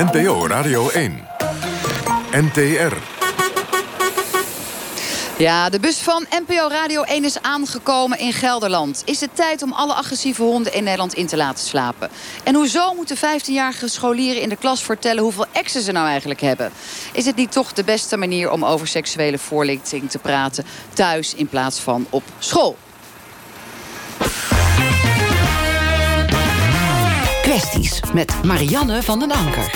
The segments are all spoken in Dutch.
NPO Radio 1. NTR. Ja, de bus van NPO Radio 1 is aangekomen in Gelderland. Is het tijd om alle agressieve honden in Nederland in te laten slapen? En hoezo moeten 15-jarige scholieren in de klas vertellen hoeveel exen ze nou eigenlijk hebben? Is het niet toch de beste manier om over seksuele voorlichting te praten thuis in plaats van op school? Met Marianne van den Anker.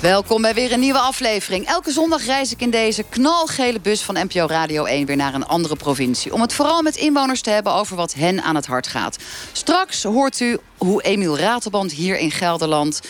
Welkom bij weer een nieuwe aflevering. Elke zondag reis ik in deze knalgele bus van NPO Radio 1 weer naar een andere provincie. Om het vooral met inwoners te hebben over wat hen aan het hart gaat. Straks hoort u hoe Emiel Ratelband hier in Gelderland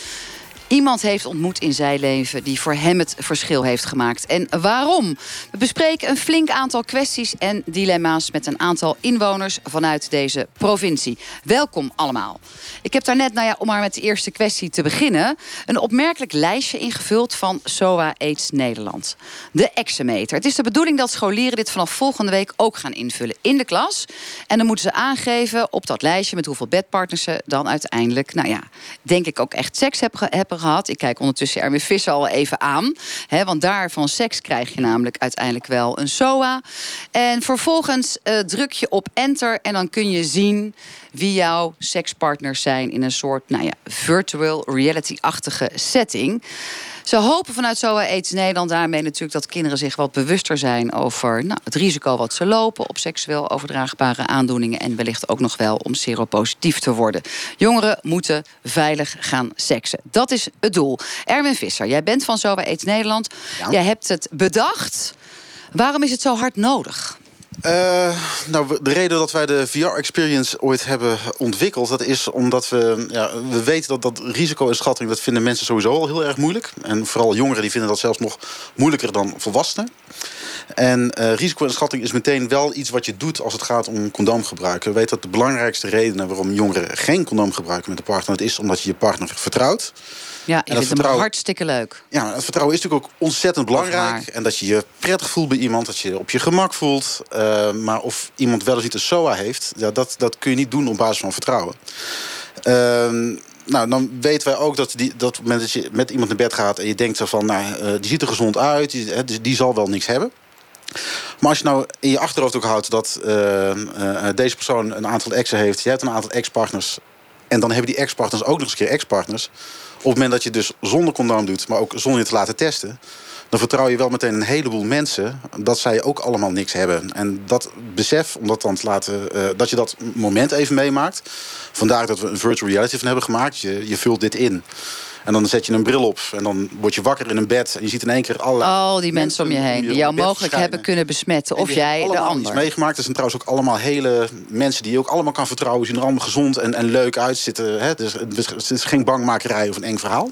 iemand heeft ontmoet in zijn leven die voor hem het verschil heeft gemaakt. En waarom? We bespreken een flink aantal kwesties en dilemma's met een aantal inwoners vanuit deze provincie. Welkom allemaal. Ik heb daarnet, nou ja, om maar met de eerste kwestie te beginnen, een opmerkelijk lijstje ingevuld van SOA AIDS Nederland. De exemeter. Het is de bedoeling dat scholieren dit vanaf volgende week ook gaan invullen in de klas. En dan moeten ze aangeven op dat lijstje met hoeveel bedpartners ze dan uiteindelijk, nou ja, denk ik ook echt seks hebben gehad. Ik kijk ondertussen Erwin Visser al even aan. Hè, want daar van seks krijg je namelijk uiteindelijk wel een SOA. En vervolgens uh, druk je op enter en dan kun je zien wie jouw sekspartners zijn in een soort nou ja, virtual reality-achtige setting. Ze hopen vanuit SOA AIDS Nederland daarmee natuurlijk dat kinderen zich wat bewuster zijn over nou, het risico wat ze lopen op seksueel overdraagbare aandoeningen en wellicht ook nog wel om seropositief te worden. Jongeren moeten veilig gaan seksen. Dat is het doel. Erwin Visser, jij bent van SOA AIDS Nederland. Jij hebt het bedacht. Waarom is het zo hard nodig? Uh, nou, de reden dat wij de VR-experience ooit hebben ontwikkeld... dat is omdat we, ja, we weten dat dat risico-inschatting... dat vinden mensen sowieso al heel erg moeilijk. En vooral jongeren die vinden dat zelfs nog moeilijker dan volwassenen. En uh, risico-inschatting is meteen wel iets wat je doet als het gaat om condoomgebruik. We weten dat de belangrijkste redenen waarom jongeren geen condoom gebruiken met een partner... dat is omdat je je partner vertrouwt. Ja, je vindt hem hartstikke leuk. Ja, het vertrouwen is natuurlijk ook ontzettend belangrijk. En dat je je prettig voelt bij iemand, dat je je op je gemak voelt. Uh, maar of iemand wel eens niet een SOA heeft, ja, dat, dat kun je niet doen op basis van vertrouwen. Uh, nou, dan weten wij ook dat, die, dat op het moment dat je met iemand naar bed gaat... en je denkt zo van, nou, uh, die ziet er gezond uit, die, die, die zal wel niks hebben. Maar als je nou in je achterhoofd ook houdt dat uh, uh, deze persoon een aantal exen heeft... jij hebt een aantal ex-partners... en dan hebben die ex-partners ook nog eens een keer ex-partners... Op het moment dat je dus zonder condoom doet, maar ook zonder je te laten testen... dan vertrouw je wel meteen een heleboel mensen dat zij ook allemaal niks hebben. En dat besef, om dat dan te laten, uh, dat je dat moment even meemaakt... vandaar dat we een virtual reality van hebben gemaakt. Je, je vult dit in. En dan zet je een bril op en dan word je wakker in een bed. En je ziet in één keer alle Al die mensen om je heen die jou mogelijk hebben kunnen besmetten. Of jij de ander. meegemaakt. Er zijn trouwens ook allemaal hele mensen die je ook allemaal kan vertrouwen. Zien er allemaal gezond en, en leuk uitzitten. Hè? Dus het is geen bangmakerij of een eng verhaal.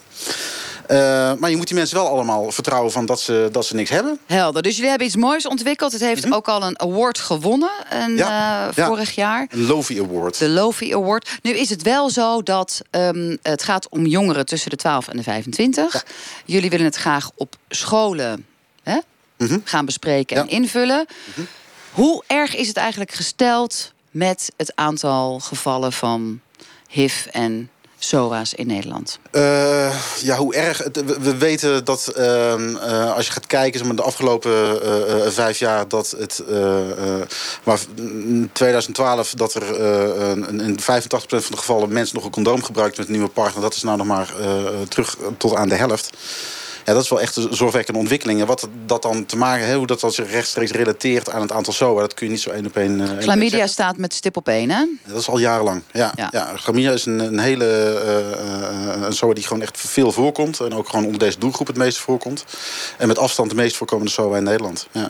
Uh, maar je moet die mensen wel allemaal vertrouwen van dat ze, dat ze niks hebben. Helder. Dus jullie hebben iets moois ontwikkeld. Het heeft mm -hmm. ook al een award gewonnen ja, uh, vorig ja. jaar. Een Lofi Award. De Lofi Award. Nu is het wel zo dat um, het gaat om jongeren tussen de 12 en de 25. Ja. Jullie willen het graag op scholen hè, mm -hmm. gaan bespreken en invullen. Mm -hmm. Hoe erg is het eigenlijk gesteld met het aantal gevallen van HIV en SOA's in Nederland? Uh, ja, hoe erg. We, we weten dat uh, uh, als je gaat kijken de afgelopen vijf jaar, dat het. maar in 2012 dat er in 85% van de gevallen mensen nog een condoom gebruikt met een nieuwe partner. Dat is nou nog maar terug tot aan de helft. Ja, dat is wel echt een zorgwekkende ontwikkeling. En wat dat dan te maken heeft, hoe dat dan zich rechtstreeks relateert aan het aantal SOA, dat kun je niet zo één op één. Uh, Chlamydia staat met stip op één, hè? dat is al jarenlang. Ja, ja. ja chlamydia is een, een hele uh, een SOA die gewoon echt veel voorkomt. En ook gewoon onder deze doelgroep het meest voorkomt. En met afstand de meest voorkomende SOA in Nederland. Ja.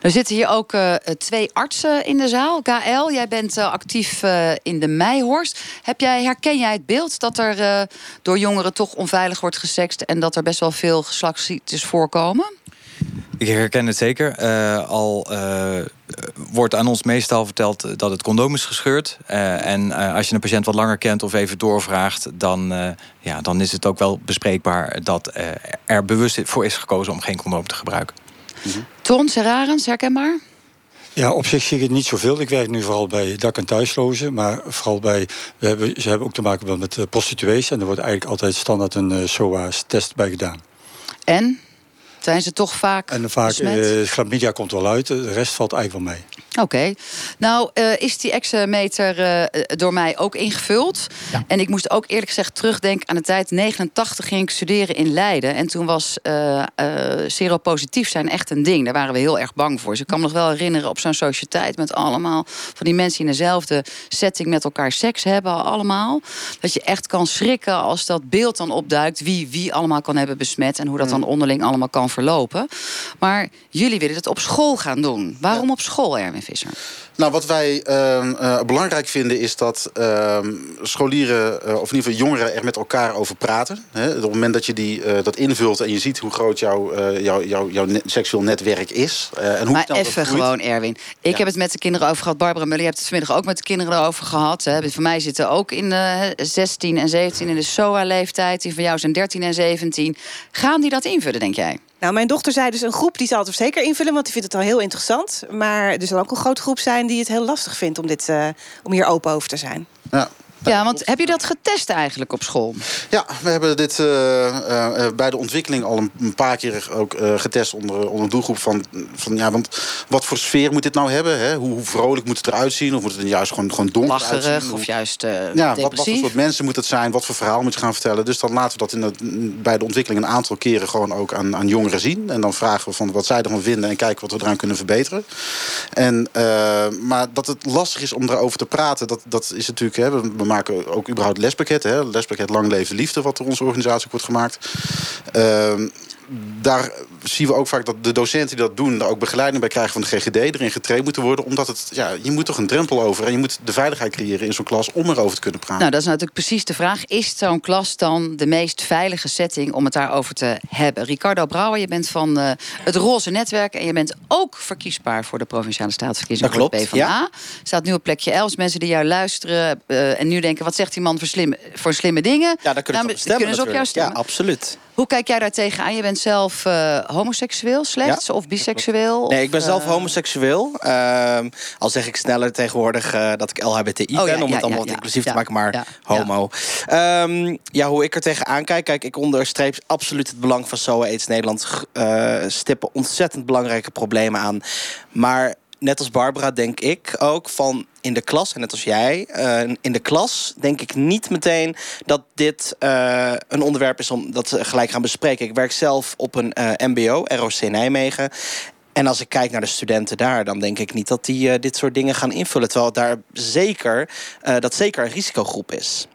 Er zitten hier ook uh, twee artsen in de zaal. KL, jij bent uh, actief uh, in de Meihorst. Heb jij, herken jij het beeld dat er door jongeren toch onveilig wordt gesext... en dat er best wel veel geslachtsziektes voorkomen? Ik herken het zeker. al wordt aan ons meestal verteld dat het condoom is gescheurd. en als je een patiënt wat langer kent of even doorvraagt... dan, ja, dan is het ook wel bespreekbaar dat er bewust voor is gekozen om geen condoom te gebruiken. Mm -hmm. Ton Serarens, herkenbaar? Ja, op zich zie ik het niet zoveel. Ik werk nu vooral bij dak- en thuislozen. Maar vooral bij. We hebben, ze hebben ook te maken met uh, prostituees. En er wordt eigenlijk altijd standaard een uh, SOA-test bij gedaan. En? Zijn ze toch vaak. En vaak. Uh, chlamydia komt wel uit. De rest valt eigenlijk wel mee. Oké. Nou, uh, is die exameter uh, door mij ook ingevuld. Ja. En ik moest ook eerlijk gezegd terugdenken aan de tijd. 89 ging ik studeren in Leiden. En toen was uh, seropositief zijn echt een ding. Daar waren we heel erg bang voor. Dus ik kan me nog wel herinneren op zo'n sociëteit... met allemaal van die mensen die in dezelfde setting met elkaar seks hebben. Allemaal. Dat je echt kan schrikken als dat beeld dan opduikt... wie wie allemaal kan hebben besmet... en hoe dat dan onderling allemaal kan verlopen. Maar jullie willen het op school gaan doen. Waarom ja. op school, Erwin Visser? Nou, wat wij uh, uh, belangrijk vinden is dat uh, scholieren, uh, of in ieder geval jongeren, er met elkaar over praten. Hè? Op het moment dat je die, dat invult en je ziet hoe groot jouw, jouw, jouw, jouw net, seksueel netwerk is. en hoe maar even gewoon, Erwin. Ik ja. heb het met de kinderen over gehad. Barbara Muller, je hebt het vanmiddag ook met de kinderen erover gehad. Hè? Van mij zitten ook in de 16 en 17 in de SOA-leeftijd. Die van jou zijn 13 en 17. Gaan die dat invullen, denk jij? Nou, mijn dochter zei dus een groep die zal het zeker invullen, want die vindt het al heel interessant. Maar er zal ook een grote groep zijn die het heel lastig vindt om, dit, uh, om hier open over te zijn. Ja. Ja, want heb je dat getest eigenlijk op school? Ja, we hebben dit uh, uh, bij de ontwikkeling al een, paar keer ook uh, getest onder, onder een doelgroep van, van ja, want wat voor sfeer moet dit nou hebben? Hè? Hoe, hoe vrolijk moet het eruit zien? Of moet het juist gewoon, gewoon donker Lacherig, uitzien? of juist ja, wat, wat, voor soort mensen moet het zijn? Wat voor verhaal moet je gaan vertellen? Dus dan laten we dat in het, bij de ontwikkeling een aantal keren gewoon ook aan, aan jongeren zien. En dan vragen we van wat zij ervan vinden en kijken wat we eraan kunnen verbeteren. En, maar dat het lastig is om daarover te praten, dat, dat is natuurlijk, hè, maken ook überhaupt het lespakket. Hè? Lespakket Lang Leven Liefde, wat door onze organisatie wordt gemaakt. Daar zien we ook vaak dat de docenten die dat doen... daar ook begeleiding bij krijgen van de GGD... erin getraind moeten worden. Omdat het, ja, je moet toch een drempel over... en je moet de veiligheid creëren in zo'n klas om erover te kunnen praten. Nou, dat is natuurlijk precies de vraag. Is zo'n klas dan de meest veilige setting om het daarover te hebben? Ricardo Brouwer, je bent van uh, het Roze Netwerk... en je bent ook verkiesbaar voor de Provinciale Staatsverkiezingen dat klopt, PvdA. Ja. Staat nu op plekje 11. Mensen die jou luisteren uh, en nu denken... wat zegt die man voor slimme, voor slimme dingen? Ja, dan kunnen, nou, ze, kunnen ze op jou stemmen. Ja, absoluut. Hoe kijk jij daar tegenaan? Je bent zelf uh, homoseksueel slechts ja. of biseksueel? Nee, ik ben of, zelf uh... homoseksueel. Uh, al zeg ik sneller tegenwoordig uh, dat ik LHBTI oh, ben... Ja, om het allemaal wat inclusief te maken, maar homo. Ja. Um, ja, hoe ik er tegenaan kijk... Kijk, ik onderstreep absoluut het belang van SOA AIDS Nederland. Stippen ontzettend belangrijke problemen aan. Maar net als Barbara denk ik ook van in de klas, en net als jij, uh, in de klas denk ik niet meteen dat dit uh, een onderwerp is om dat gelijk gaan bespreken. Ik werk zelf op een uh, MBO, ROC Nijmegen. En als ik kijk naar de studenten daar, dan denk ik niet dat die dit soort dingen gaan invullen. Terwijl daar zeker, dat zeker een risicogroep is.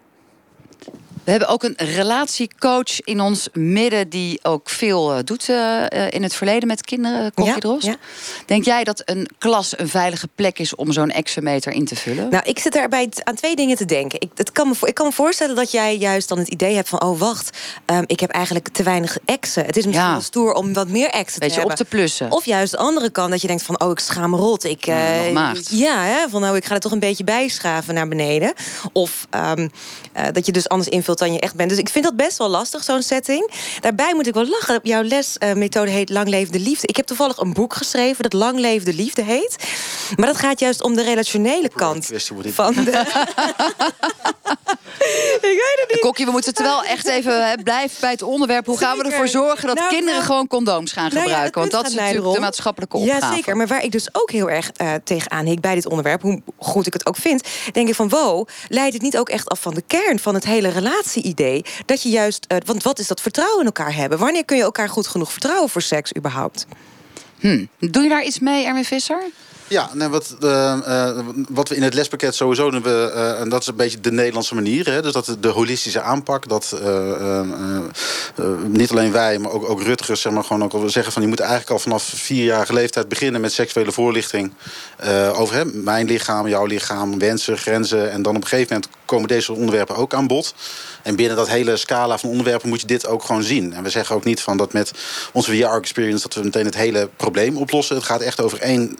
We hebben ook een relatiecoach in ons midden die ook veel uh, doet uh, in het verleden met kinderen, Kokkie ja, Drost. Ja. Denk jij dat een klas een veilige plek is om zo'n exameter in te vullen? Nou, ik zit daarbij aan twee dingen te denken. Ik, het kan me, ik kan me voorstellen dat jij juist dan het idee hebt van... oh, wacht, um, ik heb eigenlijk te weinig exen. Het is misschien ja. wel stoer om wat meer exen te hebben. op te plussen. Of juist de andere kant, dat je denkt van... oh, ik schaam me rot. Ik, uh, ja, hè, van nou, ik ga er toch een beetje bijschaven naar beneden. Of um, dat je dus anders invult dan je echt bent. Dus ik vind dat best wel lastig, zo'n setting. Daarbij moet ik wel lachen. Jouw lesmethode heet Lang Leven de Liefde. Ik heb toevallig een boek geschreven dat Lang Leven de Liefde heet. Maar dat gaat juist om de relationele kant van de... ik weet het niet. Kokkie, we moeten het wel echt even hè, blijven bij het onderwerp. Hoe gaan we ervoor zorgen dat nou, kinderen nou, gewoon condooms gaan nou gebruiken? Ja, Want dat is natuurlijk de maatschappelijke opgave. Ja, zeker. Maar waar ik dus ook heel erg uh, tegenaan hik bij dit onderwerp... hoe goed ik het ook vind, denk ik van... wow, leidt het niet ook echt af van de kern van het hele relatie-idee... dat je juist... Uh, want wat is dat vertrouwen in elkaar hebben? Wanneer kun je elkaar goed genoeg vertrouwen voor seks überhaupt? Hm. Doe je daar iets mee, Erwin Visser? Ja, nee, wat, uh, uh, wat we in het lespakket sowieso doen, uh, en dat is een beetje de Nederlandse manier. Hè, dus dat de holistische aanpak, dat niet alleen wij, maar ook, ook Rutgers, zeg maar, gewoon ook al zeggen van je moet eigenlijk al vanaf vierjarige leeftijd beginnen met seksuele voorlichting over hè, mijn lichaam, jouw lichaam, wensen, grenzen. En dan op een gegeven moment komen deze onderwerpen ook aan bod. En binnen dat hele scala van onderwerpen moet je dit ook gewoon zien. En we zeggen ook niet van dat met onze VR-experience dat we meteen het hele probleem oplossen. Het gaat echt over één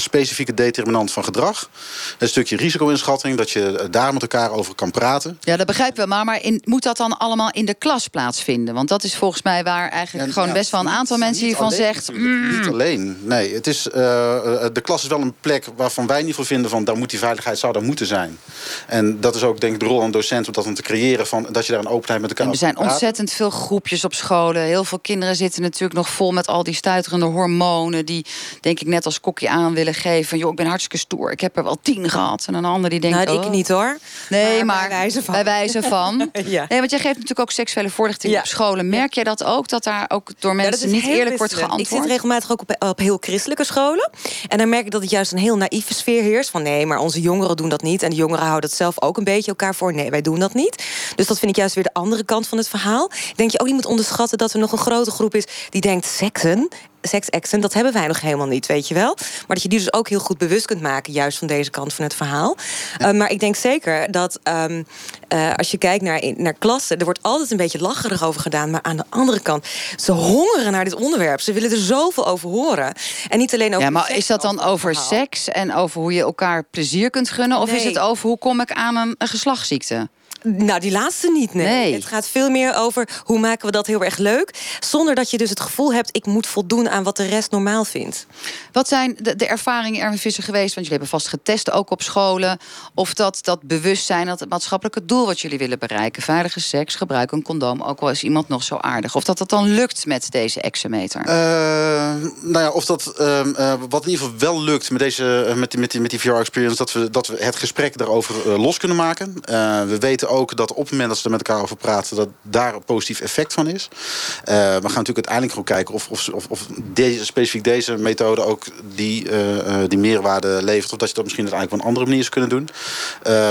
specifieke determinant van gedrag. Een stukje risico-inschatting, dat je daar met elkaar over kan praten. Ja, dat begrijpen we. Maar, maar in, moet dat dan allemaal in de klas plaatsvinden? Want dat is volgens mij waar eigenlijk gewoon best wel een aantal mensen hiervan zegt. Mm. Niet alleen. Nee, het is, de klas is wel een plek waarvan wij in ieder geval vinden van daar moet die veiligheid zou daar moeten zijn. En dat is ook denk ik de rol van docent om dat dan te creëren van dat je daar een openheid met elkaar. En er zijn ontzettend veel groepjes op scholen. Heel veel kinderen zitten natuurlijk nog vol met al die stuiterende hormonen die denk ik net als kokje aan willen geven. Joh, ik ben hartstikke stoer. Ik heb er wel tien gehad. En een ander die denkt. Nou, ik oh. niet hoor. Nee, maar, bij wijze van. Bij wijze van. ja. Nee, want jij geeft natuurlijk ook seksuele voorlichting op scholen. Merk jij dat ook? Dat daar ook door mensen niet eerlijk wordt geantwoord? Ik zit regelmatig ook op, op heel christelijke scholen. En dan merk ik dat het juist een heel naïeve sfeer heerst. Van nee, maar onze jongeren doen dat niet. En de jongeren houden het zelf ook een beetje elkaar voor. Nee, wij doen dat niet. Dus dat vind ik juist weer de andere kant van het verhaal. Denk je ook niet moet onderschatten dat er nog een grote groep is die denkt seksen seksexen, dat hebben wij nog helemaal niet, weet je wel. Maar dat je die dus ook heel goed bewust kunt maken, juist van deze kant van het verhaal. Uh, maar ik denk zeker dat um, uh, als je kijkt naar, naar klassen, er wordt altijd een beetje lacherig over gedaan. Maar aan de andere kant, ze hongeren naar dit onderwerp. Ze willen er zoveel over horen. En niet alleen over. Ja, maar is dat dan over seks en over hoe je elkaar plezier kunt gunnen? Of Nee. is het over hoe kom ik aan een, een geslachtsziekte? Nou, die laatste niet, nee. Nee. Het gaat veel meer over hoe maken we dat heel erg leuk. Zonder dat je dus het gevoel hebt, ik moet voldoen aan wat de rest normaal vindt. Wat zijn de, de ervaringen Erwin Visser geweest? Want jullie hebben vast getest, ook op scholen. Of dat, dat bewustzijn, dat het maatschappelijke doel wat jullie willen bereiken. Veilige seks, gebruik een condoom. Ook al is iemand nog zo aardig. Of dat dat dan lukt met deze exemeter. Eh, nou ja, of dat ehm, eh, wat in ieder geval wel lukt met, deze, eh, met, die- met, die, met die VR-experience... Dat we, dat we het gesprek daarover los kunnen maken. Eh, we weten ook dat op het moment dat ze er met elkaar over praten... dat daar een positief effect van is. Eh, we gaan natuurlijk uiteindelijk gewoon kijken of, of, of, of deze, specifiek deze methode... ook die, eh, eh, die meerwaarde levert. Of dat je dat misschien uiteindelijk op een andere manier zou kunnen doen.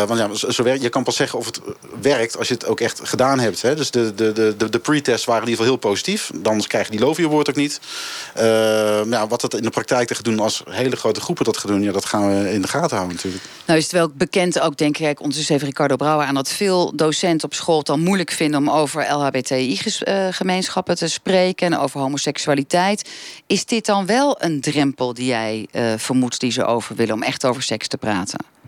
Want ja, zo, werkt, je kan pas zeggen of het werkt als je het ook echt gedaan hebt. Hè? Dus de, de, de, de, waren in ieder geval heel positief. Anders krijg je die Lovie Award ook niet. Ja, wat dat in de praktijk te doen als hele grote groepen dat gaan doen... Ja, dat gaan we in de gaten houden natuurlijk. Nou is het wel bekend ook, denk ik, ondertussen heeft Ricardo Brouwer aan... dat veel docenten op school het dan moeilijk vinden om over LHBTI-gemeenschappen te spreken... en over homoseksualiteit. Is dit dan wel een drempel die jij eh, vermoedt die ze over willen... om echt over seks te praten?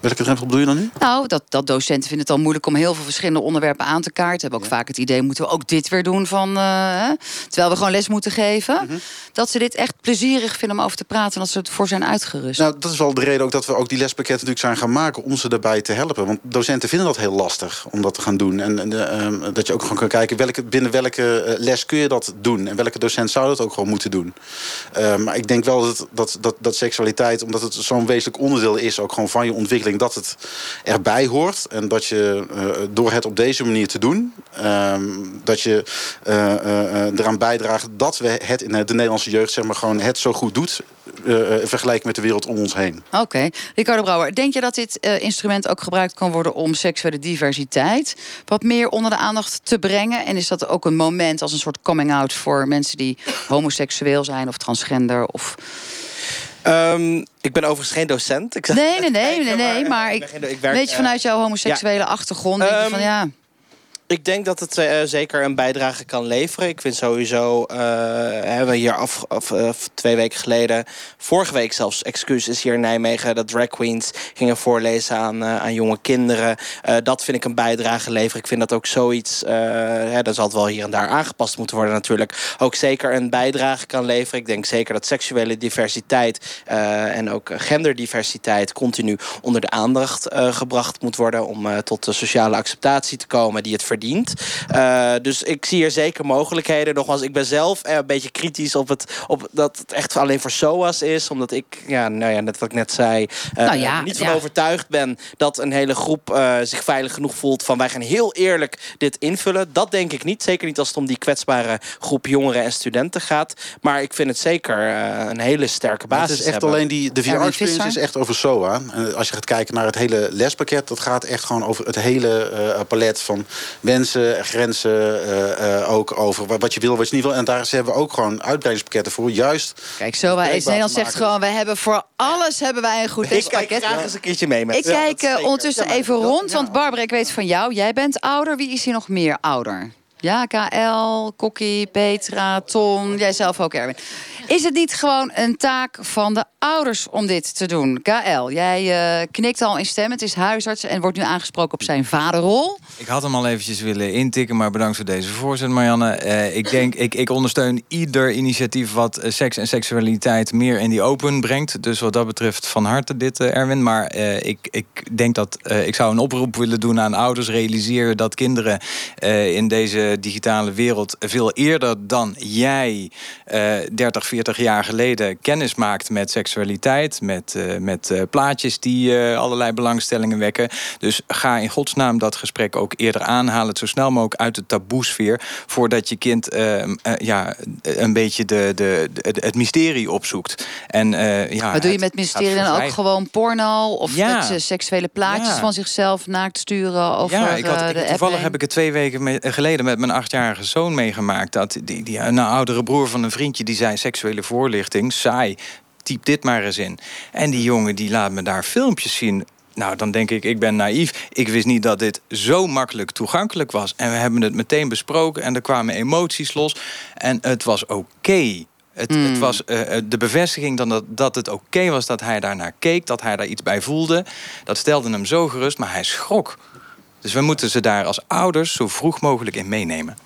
Welke drempel bedoel je dan nu? Nou, dat, dat docenten vinden het dan moeilijk om heel veel verschillende onderwerpen aan te kaarten. Hebben ook vaak het idee, moeten we ook dit weer doen van... eh, terwijl we gewoon les moeten geven. Dat ze dit echt plezierig vinden om over te praten... en dat ze ervoor zijn uitgerust. Nou, dat is wel de reden ook dat we ook die lespakketten natuurlijk zijn gaan maken... om ze daarbij te helpen. Want docenten vinden dat heel lastig om dat te gaan doen. En, en eh, ehm, dat je ook gewoon kan kijken welke, binnen welke eh, les kun je dat doen. En welke docent zou dat ook gewoon moeten doen. Maar ik denk wel dat, dat, dat, dat seksualiteit, omdat het zo'n wezenlijk onderdeel is... ook gewoon van je ontwikkeling, dat het erbij hoort. En dat je eh, door het op deze manier te doen... ehm, dat je eh, eh, eraan bijdraagt dat we het in de Nederlandse jeugd... zeg maar gewoon het zo goed doet... eh, vergelijken met de wereld om ons heen. Oké. Ricardo Brouwer, denk je dat dit instrument ook gebruikt kan worden om seksuele diversiteit wat meer onder de aandacht te brengen? En is dat ook een moment als een soort coming-out voor mensen die homoseksueel zijn of transgender? Of... Ehm, ik ben overigens geen docent. Ik Nee, nee, nee, nee, nee. Maar ik ik, werk, weet je vanuit jouw homoseksuele achtergrond, denk je Ehm, van ja. Ik denk dat het eh, zeker een bijdrage kan leveren. Ik vind sowieso, eh, hebben we hier af, eh, twee weken geleden, vorige week zelfs, excuus is hier in Nijmegen, dat drag queens gingen voorlezen aan, aan jonge kinderen. Dat vind ik een bijdrage leveren. Ik vind dat ook zoiets, hè, dat zal wel hier en daar aangepast moeten worden natuurlijk, ook zeker een bijdrage kan leveren. Ik denk zeker dat seksuele diversiteit en ook genderdiversiteit continu onder de aandacht gebracht moet worden om tot de sociale acceptatie te komen die het verdient. Eh, dus ik zie hier zeker mogelijkheden. Nogmaals, ik ben zelf eh, een beetje kritisch op, het, op dat het echt alleen voor SOA's is. Omdat ik, ja, nou ja, net wat ik net zei, eh, Nou ja, er niet van ja. overtuigd ben dat een hele groep eh, zich veilig genoeg voelt van wij gaan heel eerlijk dit invullen. Dat denk ik niet. Zeker niet als het om die kwetsbare groep jongeren en studenten gaat. Maar ik vind het zeker eh, een hele sterke basis. het is echt hebben. alleen die, de VR-experience is echt over SOA. En als je gaat kijken naar het hele lespakket, dat gaat echt gewoon over het hele eh, palet van wensen, grenzen, eh, eh, ook over wa- wat je wil, wat je niet wil. En daar hebben we ook gewoon uitbreidingspakketten voor. Juist. Kijk, zo Nederland zegt gewoon, wij hebben voor alles hebben wij een goed Ik kijk lespakket. graag eens een keertje mee met Ik Ja, kijk eh, ondertussen even rond, want Barbara, ik weet van jou, jij bent ouder. Wie is hier nog meer ouder? Ja, KL, Kokkie, Petra, Ton, jij zelf ook, Erwin. Is het niet gewoon een taak van de ouders om dit te doen? KL, jij uh, knikt al in stem. Het is huisarts en wordt nu aangesproken op zijn vaderrol. Ik had hem al eventjes willen intikken, maar bedankt voor deze voorzet, Marianne. Uh, ik denk, ik, ik ondersteun ieder initiatief wat uh, seks en seksualiteit meer in die open brengt. Dus wat dat betreft van harte dit, Erwin. Maar ik, ik denk dat ik zou een oproep willen doen aan ouders. Realiseer dat kinderen in deze digitale wereld veel eerder dan jij 30, 40 jaar geleden kennis maakt met seksualiteit, met, met plaatjes die allerlei belangstellingen wekken. Dus ga in godsnaam dat gesprek ook eerder aanhalen, het zo snel mogelijk uit de taboesfeer, voordat je kind ja, een beetje de, de, de, het mysterie opzoekt. En, ja, Wat doe je met mysterie dan ook gewoon porno of ja. met seksuele plaatjes van zichzelf naakt sturen over ja, ik had, ik, Toevallig heb ik het twee weken geleden met mijn achtjarige zoon meegemaakt. Dat die, die, een oudere broer van een vriendje die zei seksuele voorlichting, saai, typ dit maar eens in. En die jongen die laat me daar filmpjes zien. Nou, dan denk ik, ik ben naïef. Ik wist niet dat dit zo makkelijk toegankelijk was. En we hebben het meteen besproken en er kwamen emoties los. En het was oké. Het, het, hmm. was uh, de bevestiging dan dat, dat het oké was dat hij daar naar keek, dat hij daar iets bij voelde. Dat stelde hem zo gerust, maar hij schrok. Dus we moeten ze daar als ouders zo vroeg mogelijk in meenemen.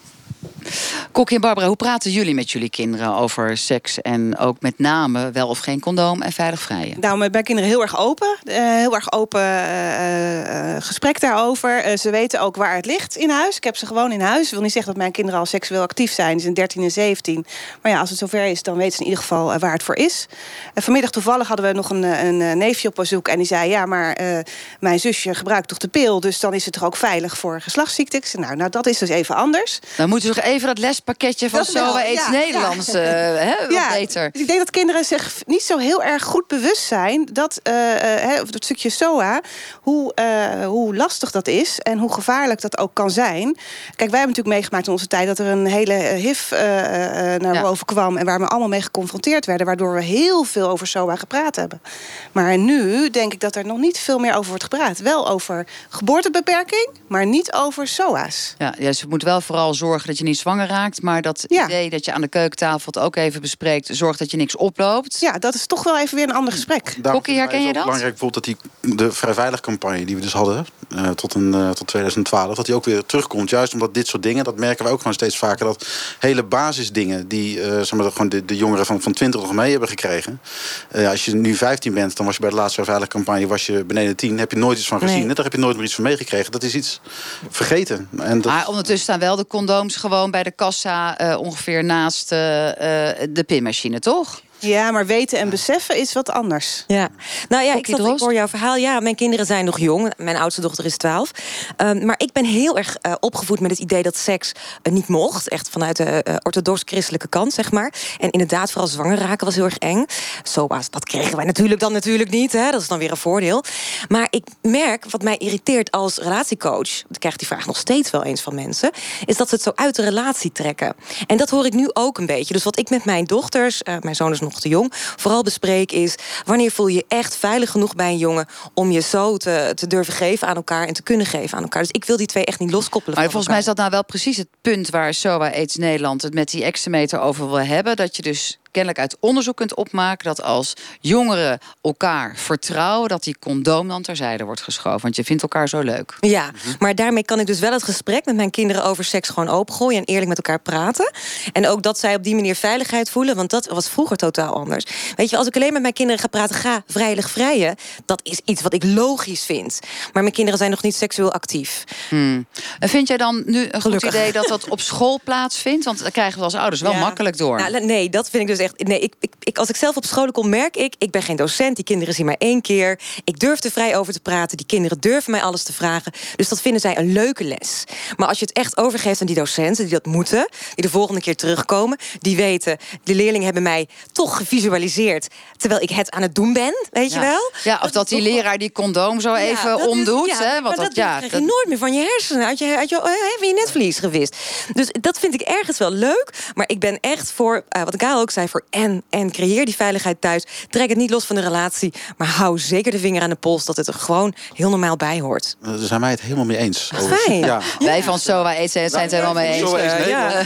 Kokkie en Barbara, hoe praten jullie met jullie kinderen over seks en ook met name wel of geen condoom en veilig vrijen? Nou, met mijn kinderen heel erg open. Uh, heel erg open uh, uh, gesprek daarover. ze weten ook waar het ligt in huis. Ik heb ze gewoon in huis. Ik wil niet zeggen dat mijn kinderen al seksueel actief zijn. Ze zijn 13 en 17. Maar ja, als het zover is, dan weten ze in ieder geval waar het voor is. vanmiddag toevallig hadden we nog een, een neefje op bezoek. En die zei, ja, maar mijn zusje gebruikt toch de pil. Dus dan is het toch ook veilig voor geslachtsziektes. Nou, nou, dat is dus even anders. Dan moeten we nog even dat lespakketje van zo iets Nederlands ja. Hè, ja, beter. Dus ik denk dat kinderen zich niet zo heel erg goed bewust zijn dat uh, uh, dat stukje SOA, hoe, hoe lastig dat is en hoe gevaarlijk dat ook kan zijn. Kijk, wij hebben natuurlijk meegemaakt in onze tijd dat er een hele HIV naar boven kwam en waar we allemaal mee geconfronteerd werden, waardoor we heel veel over SOA gepraat hebben. Maar nu denk ik dat er nog niet veel meer over wordt gepraat. Wel over geboortebeperking, maar niet over SOA's. Ja, ja, ze moet wel vooral zorgen dat je niet zwanger raakt. Maar dat idee dat je aan de keukentafel het ook even bespreekt... zorgt dat je niks oploopt. Ja, dat is toch wel even weer een ander gesprek. Kokkie, herken je dat? belangrijk bijvoorbeeld dat die, de Vrijveilig campagne... die we dus hadden uh, tot, een, uh, tot 2012... dat die ook weer terugkomt. Juist omdat dit soort dingen, dat merken we ook gewoon steeds vaker... dat hele basisdingen die uh, zeg maar, gewoon de, de jongeren van, van 20 nog mee hebben gekregen... als je nu 15 bent, dan was je bij de laatste Vrijveilig campagne... was je beneden 10, heb je nooit iets van gezien. Nee. Daar heb je nooit meer iets van meegekregen. Dat is iets vergeten. En dat... Maar ondertussen staan wel de condooms gewoon bij de kassa... ongeveer naast de pinmachine, toch? Ja, maar weten en beseffen is wat anders. Ja, nou ja, ik, zat, ik hoor jouw verhaal. Ja, mijn kinderen zijn nog jong. Mijn oudste dochter is 12. Um, maar ik ben heel erg uh, opgevoed met het idee dat seks uh, niet mocht. Echt vanuit de uh, orthodox-christelijke kant, zeg maar. En inderdaad, vooral zwanger raken was heel erg eng. Zo was, dat kregen wij natuurlijk dan natuurlijk niet. Hè? Dat is dan weer een voordeel. Maar ik merk, wat mij irriteert als relatiecoach... ik krijg die vraag nog steeds wel eens van mensen... is dat ze het zo uit de relatie trekken. En dat hoor ik nu ook een beetje. Dus wat ik met mijn dochters... mijn zoon is nog nog te jong, vooral bespreek is... wanneer voel je je echt veilig genoeg bij een jongen... om je zo te, te durven geven aan elkaar en te kunnen geven aan elkaar. Dus ik wil die twee echt niet loskoppelen Maar volgens mij is dat nou wel precies het punt... waar SOA AIDS Nederland het met die exemeter over wil hebben. Dat je dus kennelijk uit onderzoek kunt opmaken dat als jongeren elkaar vertrouwen, dat die condoom dan terzijde wordt geschoven. Want je vindt elkaar zo leuk. Ja, maar daarmee kan ik dus wel het gesprek met mijn kinderen over seks gewoon opengooien en eerlijk met elkaar praten. En ook dat zij op die manier veiligheid voelen, want dat was vroeger totaal anders. Weet je, als ik alleen met mijn kinderen ga praten, ga vrijelijk vrijen, dat is iets wat ik logisch vind. Maar mijn kinderen zijn nog niet seksueel actief. Hmm. En vind jij dan nu een goed idee dat dat op school plaatsvindt? Want daar krijgen we als ouders wel makkelijk door. Nou, nee, dat vind ik dus Nee, ik, ik, ik, als ik zelf op scholen kom, merk ik. Ik ben geen docent. Die kinderen zien mij één keer. Ik durf er vrij over te praten. Die kinderen durven mij alles te vragen. Dus dat vinden zij een leuke les. Maar als je het echt overgeeft aan die docenten die dat moeten, die de volgende keer terugkomen, die weten, de leerlingen hebben mij toch gevisualiseerd terwijl ik het aan het doen ben, weet je wel? Ja, of dat, die leraar die condoom zo even omdoet. ja, hè? Want dat, ja, krijg je nooit meer van je hersenen, uit je, uit je, uh, je netvlies gewist. Dus dat vind ik ergens wel leuk. Maar ik ben echt voor, uh, wat Gaal ook zei, voor en. En creëer die veiligheid thuis. Trek het niet los van de relatie. Maar hou zeker de vinger aan de pols dat het er gewoon heel normaal bij hoort. Daar zijn wij het helemaal mee eens. Fijn. Ja. Wij van SOA Aids zijn het helemaal mee eens. Eh, ja.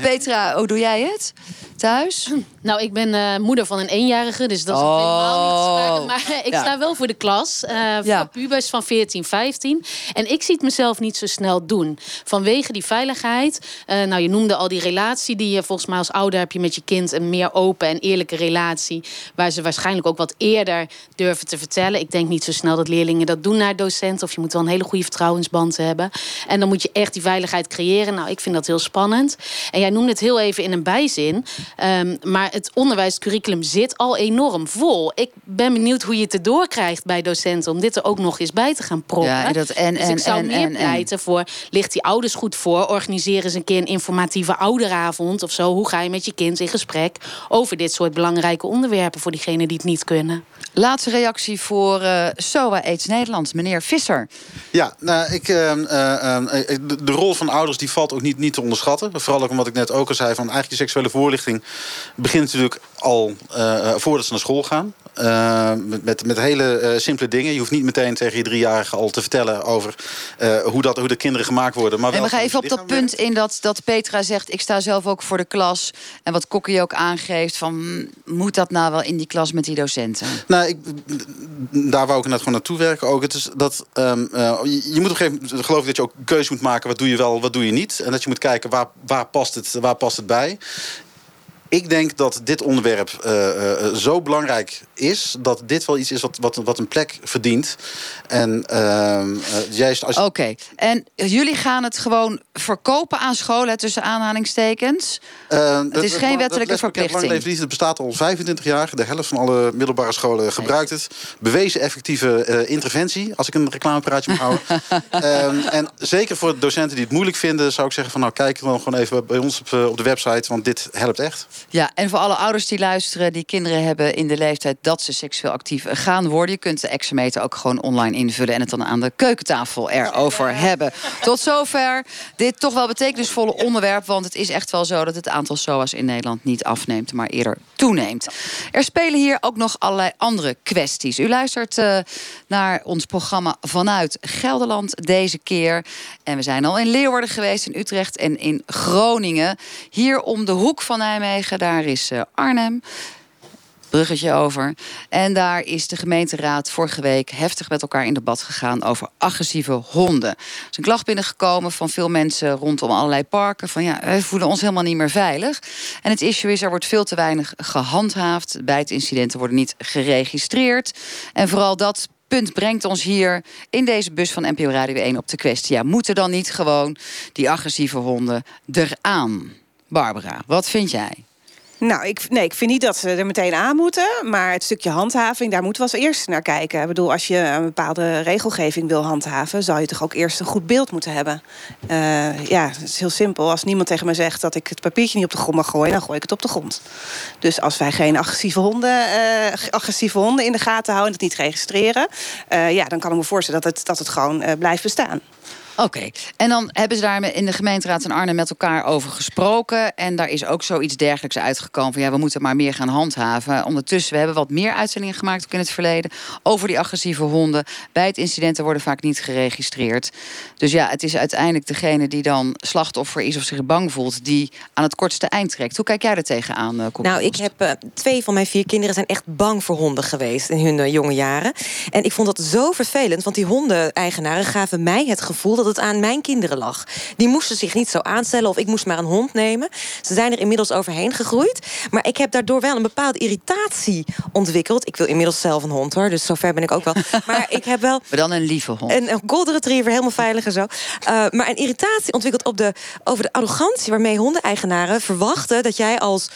Petra, hoe doe jij het? Thuis? Nou, ik ben eh, moeder van een eenjarige, dus dat is Oh. helemaal niet sprake. Maar ik Ja. sta wel voor de klas, eh voor pubers van 14, 15. En ik zie het mezelf niet zo snel doen. Vanwege die veiligheid. Eh, nou, je noemde al die relatie die je volgens mij als ouder heb je met je kind een meer open en eerlijke relatie. Waar ze waarschijnlijk ook wat eerder durven te vertellen. Ik denk niet zo snel dat leerlingen dat doen naar docenten. Of je moet wel een hele goede vertrouwensband hebben. En dan moet je echt die veiligheid creëren. Nou, ik vind dat heel spannend. En jij noemde het heel even in een bijzin. Ehm, maar het onderwijscurriculum zit al enorm vol. Ik ben benieuwd hoe je het erdoor krijgt bij docenten om dit er ook nog eens bij te gaan proppen. Ja, en dat en, dus en, ik zou en, meer en, en. pleiten voor ligt die ouders goed voor, organiseer eens een keer een informatieve ouderavond of zo. Hoe ga je met je kind in gesprek over dit soort belangrijke onderwerpen voor diegenen die het niet kunnen? Laatste reactie voor eh SOA Aids Nederland, meneer Visser. Ja, nou, ik, ehm, eh, ehm, eh, de, de rol van ouders die valt ook niet, niet te onderschatten. Vooral ook omdat ik net ook al zei... van eigenlijk je seksuele voorlichting begint natuurlijk al eh, voordat ze naar school gaan. Eh, met, met, hele eh, simpele dingen. Je hoeft niet meteen tegen je driejarige al te vertellen... over eh, hoe, dat, hoe de kinderen gemaakt worden. Maar En we gaan even op dat punt in dat, dat Petra zegt... ik sta zelf ook voor de klas. En wat Kokkie ook aangeeft van... mm, moet dat nou wel in die klas met die docenten? Nou, ik, daar wou ik net gewoon naartoe werken ook. Het is dat, ehm, eh, je, je moet op een gegeven moment geloof ik dat je ook keuze moet maken. Wat doe je wel, wat doe je niet. En dat je moet kijken waar, waar, past, het, waar past het bij. Ik denk dat dit onderwerp zo belangrijk is... dat dit wel iets is wat, wat, wat een plek verdient. En ehm, eh, juist als Oké, en jullie gaan het gewoon verkopen aan scholen... tussen aanhalingstekens? Eh, Het is geen wettelijke verplichting. Lang Leven Liefde bestaat al 25 jaar. De helft van alle middelbare scholen gebruikt het. Bewezen effectieve eh, interventie, als ik een reclamepraatje mag houden. Ehm, en zeker voor docenten die het moeilijk vinden... zou ik zeggen van nou kijk dan gewoon even bij ons op, op de website. Want dit helpt echt. Ja, en voor alle ouders die luisteren... die kinderen hebben in de leeftijd dat ze seksueel actief gaan worden... je kunt de exameter ook gewoon online invullen... en het dan aan de keukentafel erover hebben. Tot zover dit toch wel betekenisvolle onderwerp... want het is echt wel zo dat het aantal SOA's in Nederland niet afneemt... maar eerder toeneemt. Er spelen hier ook nog allerlei andere kwesties. U luistert eh, naar ons programma vanuit Gelderland deze keer. En we zijn al in Leeuwarden geweest, in Utrecht en in Groningen. Hier om de hoek van Nijmegen, daar is eh, Arnhem bruggetje over. En daar is de gemeenteraad vorige week heftig met elkaar in debat gegaan over agressieve honden. Er is een klacht binnengekomen van veel mensen rondom allerlei parken. Van ja, we voelen ons helemaal niet meer veilig. En het issue is, er wordt veel te weinig gehandhaafd. Bij het incidenten worden niet geregistreerd. En vooral dat punt brengt ons hier in deze bus van NPO Radio 1 op de kwestie. Ja, moeten dan niet gewoon die agressieve honden eraan? Barbara, wat vind jij? Nou, ik, nee, ik vind niet dat ze er meteen aan moeten. Maar het stukje handhaving, daar moeten we als eerste naar kijken. Ik bedoel, als je een bepaalde regelgeving wil handhaven... zou je toch ook eerst een goed beeld moeten hebben. Eh, ja, het is heel simpel. Als niemand tegen me zegt dat ik het papiertje niet op de grond mag gooien... dan gooi ik het op de grond. Dus als wij geen agressieve honden, eh, agressieve honden in de gaten houden... en het niet registreren... eh, ja, dan kan ik me voorstellen dat het, dat het gewoon blijft bestaan. Oké, en dan hebben ze daar in de gemeenteraad in Arnhem met elkaar over gesproken. En daar is ook zoiets dergelijks uitgekomen van ja, we moeten maar meer gaan handhaven. Ondertussen, we hebben wat meer uitzendingen gemaakt ook in het verleden over die agressieve honden. Bij het incidenten worden vaak niet geregistreerd. Dus ja, het is uiteindelijk degene die dan slachtoffer is of zich bang voelt, die aan het kortste eind trekt. Hoe kijk jij er tegenaan? Uh, nou, ik heb uh, twee van mijn vier kinderen zijn echt bang voor honden geweest in hun uh, jonge jaren. En ik vond dat zo vervelend, want die hondeneigenaren gaven mij het gevoel dat het aan mijn kinderen lag. Die moesten zich niet zo aanstellen of ik moest maar een hond nemen. Ze zijn er inmiddels overheen gegroeid. Maar ik heb daardoor wel een bepaalde irritatie ontwikkeld. Ik wil inmiddels zelf een hond hoor, dus zover ben ik ook wel. Maar ik heb wel. Maar dan een lieve hond. Een, een golden retriever, helemaal veilig en zo. Uh, maar een irritatie ontwikkeld op de, over de arrogantie waarmee hondeneigenaren verwachten dat jij als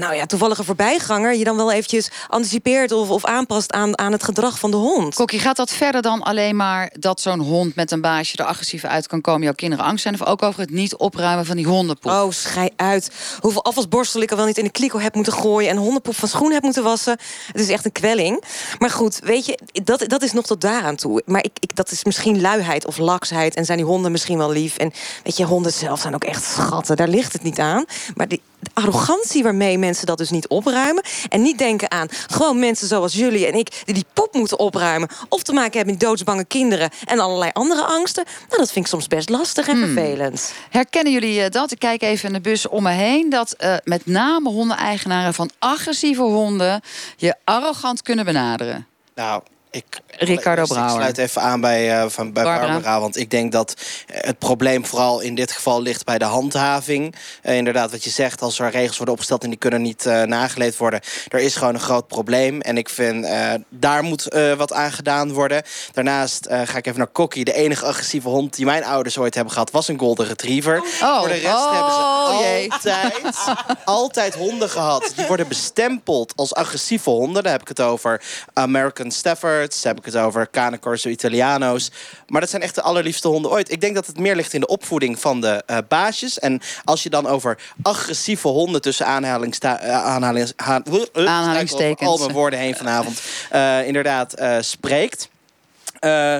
nou ja, toevallige voorbijganger je dan wel eventjes anticipeert of, of aanpast aan, aan het gedrag van de hond. Kokkie, gaat dat verder dan alleen maar dat zo'n hond met een baasje er agressief uit kan komen, jouw kinderen angst zijn? Of ook over het niet opruimen van die hondenpoep? Oh, schei uit. Hoeveel afwasborstel ik al wel niet in de kliko heb moeten gooien en hondenpoep van schoen heb moeten wassen. Het is echt een kwelling. Maar goed, weet je, dat, dat is nog tot daaraan toe. Maar ik, ik, dat is misschien luiheid of laksheid en zijn die honden misschien wel lief. En weet je, honden zelf zijn ook echt schatten. Daar ligt het niet aan. Maar die, de arrogantie waarmee mensen dat dus niet opruimen. En niet denken aan gewoon mensen zoals jullie en ik... die die poep moeten opruimen. Of te maken hebben met doodsbange kinderen... en allerlei andere angsten. Nou, dat vind ik soms best lastig en Hmm. vervelend. Herkennen jullie eh, dat? Ik kijk even in de bus om me heen. Dat eh, met name hondeneigenaren van agressieve honden... je arrogant kunnen benaderen. Nou, ik, Ricardo ik Brouwer. sluit even aan bij, eh, van, bij Barbara. Barbara. Want ik denk dat het probleem vooral in dit geval ligt bij de handhaving. Eh, inderdaad, wat je zegt, als er regels worden opgesteld en die kunnen niet eh, nageleefd worden. Er is gewoon een groot probleem. En ik vind, daar moet wat aan gedaan worden. Daarnaast ga ik even naar Kokkie. De enige agressieve hond die mijn ouders ooit hebben gehad, was een Golden Retriever. Oh, Voor de rest oh, hebben ze jee. altijd, altijd honden gehad. Die worden bestempeld als agressieve honden. Daar heb ik het over American Staffords. Heb ik het over Cane Corso Italiano's. Maar dat zijn echt de allerliefste honden ooit. Ik denk dat het meer ligt in de opvoeding van de eh, baasjes. En als je dan over agressieve honden tussen aanhalingsta- eh, aanhalings, uh, Aanhalingstekens. Al mijn woorden heen vanavond. eh, inderdaad eh, spreekt. Eh,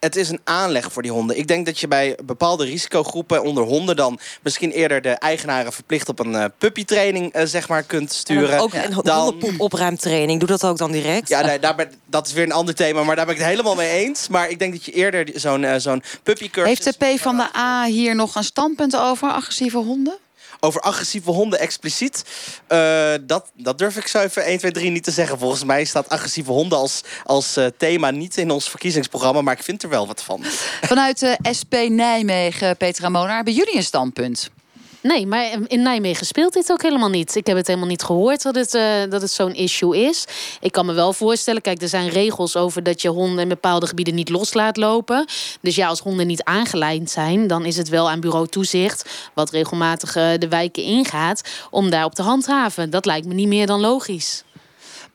het is een aanleg voor die honden. Ik denk dat je bij bepaalde risicogroepen onder honden dan misschien eerder de eigenaren verplicht op een eh, puppytraining eh, zeg maar kunt sturen. En dan ook een Dan- opruimtraining. Doe dat ook dan direct. ja, nee, daar ben, dat is weer een ander thema, maar daar ben ik het helemaal mee eens. Maar ik denk dat je eerder zo'n eh, zo'n puppycursus... Heeft de P van de A hier nog een standpunt over agressieve honden? Over agressieve honden expliciet. eh, dat, dat durf ik zo even 1, 2, 3 niet te zeggen. Volgens mij staat agressieve honden als, als eh, thema niet in ons verkiezingsprogramma. Maar ik vind er wel wat van. Vanuit de SP Nijmegen, Petra Monaar, hebben jullie een standpunt? Nee, maar in Nijmegen speelt dit ook helemaal niet. Ik heb het helemaal niet gehoord dat het, eh, dat het zo'n issue is. Ik kan me wel voorstellen, kijk, er zijn regels over dat je honden in bepaalde gebieden niet los laat lopen. Dus ja, als honden niet aangelijnd zijn, dan is het wel aan bureau toezicht, wat regelmatig eh, de wijken ingaat, om daarop te handhaven. Dat lijkt me niet meer dan logisch.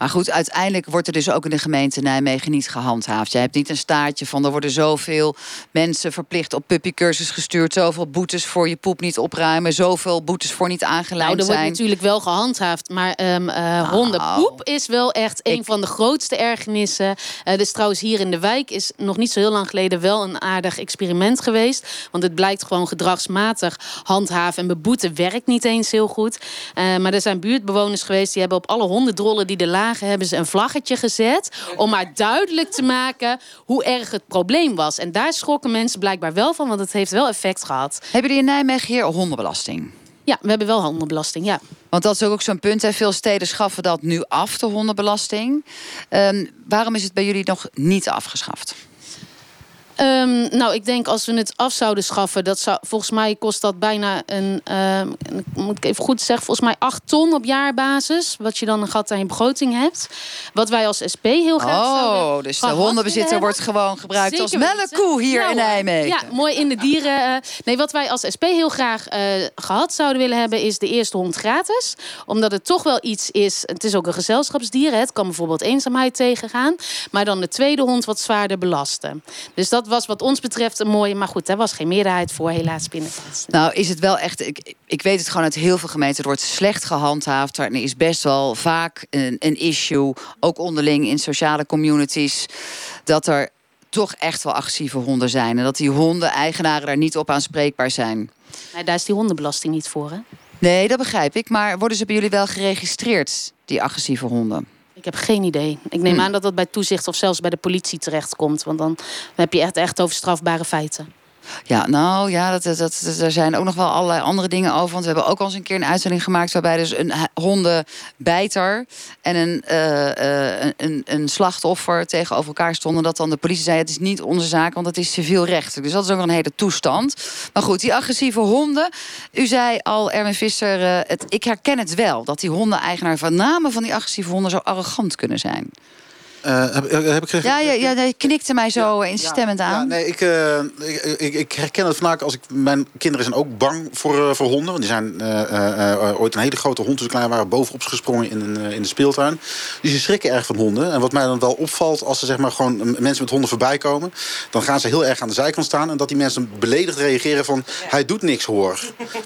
Maar goed, uiteindelijk wordt er dus ook in de gemeente Nijmegen niet gehandhaafd. Jij hebt niet een staartje van er worden zoveel mensen verplicht op puppycursus gestuurd. Zoveel boetes voor je poep niet opruimen. Zoveel boetes voor niet Nou, aangelijnd er wordt natuurlijk wel gehandhaafd. Maar ehm eh, hondenpoep is wel echt een van de grootste ergernissen. Eh dus trouwens hier in de wijk is nog niet zo heel lang geleden wel een aardig experiment geweest. Want het blijkt gewoon gedragsmatig handhaven en beboeten werkt niet eens heel goed. Eh, maar er zijn buurtbewoners geweest die hebben op alle hondendrollen die er lagen, hebben ze een vlaggetje gezet. Om maar duidelijk te maken hoe erg het probleem was. En daar schrokken mensen blijkbaar wel van, want het heeft wel effect gehad. Hebben jullie in Nijmegen hier hondenbelasting? Ja, we hebben wel hondenbelasting, ja. Want dat is ook zo'n punt. Hè. Veel steden schaffen dat nu af, de hondenbelasting. Ehm, waarom is het bij jullie nog niet afgeschaft? Ehm, nou, ik denk als we het af zouden schaffen, dat zou, volgens mij kost dat bijna een, ehm, moet ik even goed zeggen, volgens mij 8 ton op jaarbasis. Wat je dan een gat aan je begroting hebt. Wat wij als SP heel graag zouden Oh, dus de hondenbezitter wordt gewoon gebruikt als Zeker weten. melkkoe hier Ja, in hoor. Nijmegen. Ja, mooi in de dieren. eh. nee, wat wij als SP heel graag eh, gehad zouden willen hebben, is de eerste hond gratis. Omdat het toch wel iets is. Het is ook een gezelschapsdier. hè. Het kan bijvoorbeeld eenzaamheid tegengaan. Maar dan de tweede hond wat zwaarder belasten. Dus dat was wat ons betreft een mooie. Maar goed, daar was geen meerderheid voor, helaas binnenplaats. Nou, is het wel echt. Ik, ik weet het gewoon uit heel veel gemeenten. Er wordt slecht gehandhaafd. Er is best wel vaak een, een issue. Ook onderling in sociale communities. Dat er toch echt wel agressieve honden zijn. En dat die honden-eigenaren daar niet op aanspreekbaar zijn. Daar is die hondenbelasting niet voor, hè? Nee, dat begrijp ik. Maar worden ze bij jullie wel geregistreerd, die agressieve honden? Ik heb geen idee. Ik neem Hm. aan dat dat bij toezicht of zelfs bij de politie terechtkomt. Want dan heb je echt, echt over strafbare feiten. Ja, nou ja, dat, dat, er zijn ook nog wel allerlei andere dingen over. Want we hebben ook al eens een keer een uitzending gemaakt... waarbij dus een hondenbijter en een, eh, eh, een, een, een slachtoffer tegenover elkaar stonden. Dat dan de politie zei, het is niet onze zaak, want het is civiel recht. Dus dat is ook een hele toestand. Maar goed, die agressieve honden. U zei al, Erwin Visser, eh, het, ik herken het wel. Dat die hondeneigenaar van name van die agressieve honden zo arrogant kunnen zijn. Eh, heb, heb ik Ja, ja, ja nee, je knikte mij zo instemmend Ja, aan. nee, ik, eh, ik, ik, ik herken het vaak als ik. Mijn kinderen zijn ook bang voor, eh, voor honden. Want die zijn eh, eh, eh, ooit een hele grote hond toen ze klein waren bovenop gesprongen in, een, eh, in de speeltuin. Dus ze schrikken erg van honden. En wat mij dan wel opvalt, als er zeg maar gewoon eh, mensen met honden voorbij komen, dan gaan ze heel erg aan de zijkant staan. En dat die mensen beledigd reageren van hij doet niks hoor.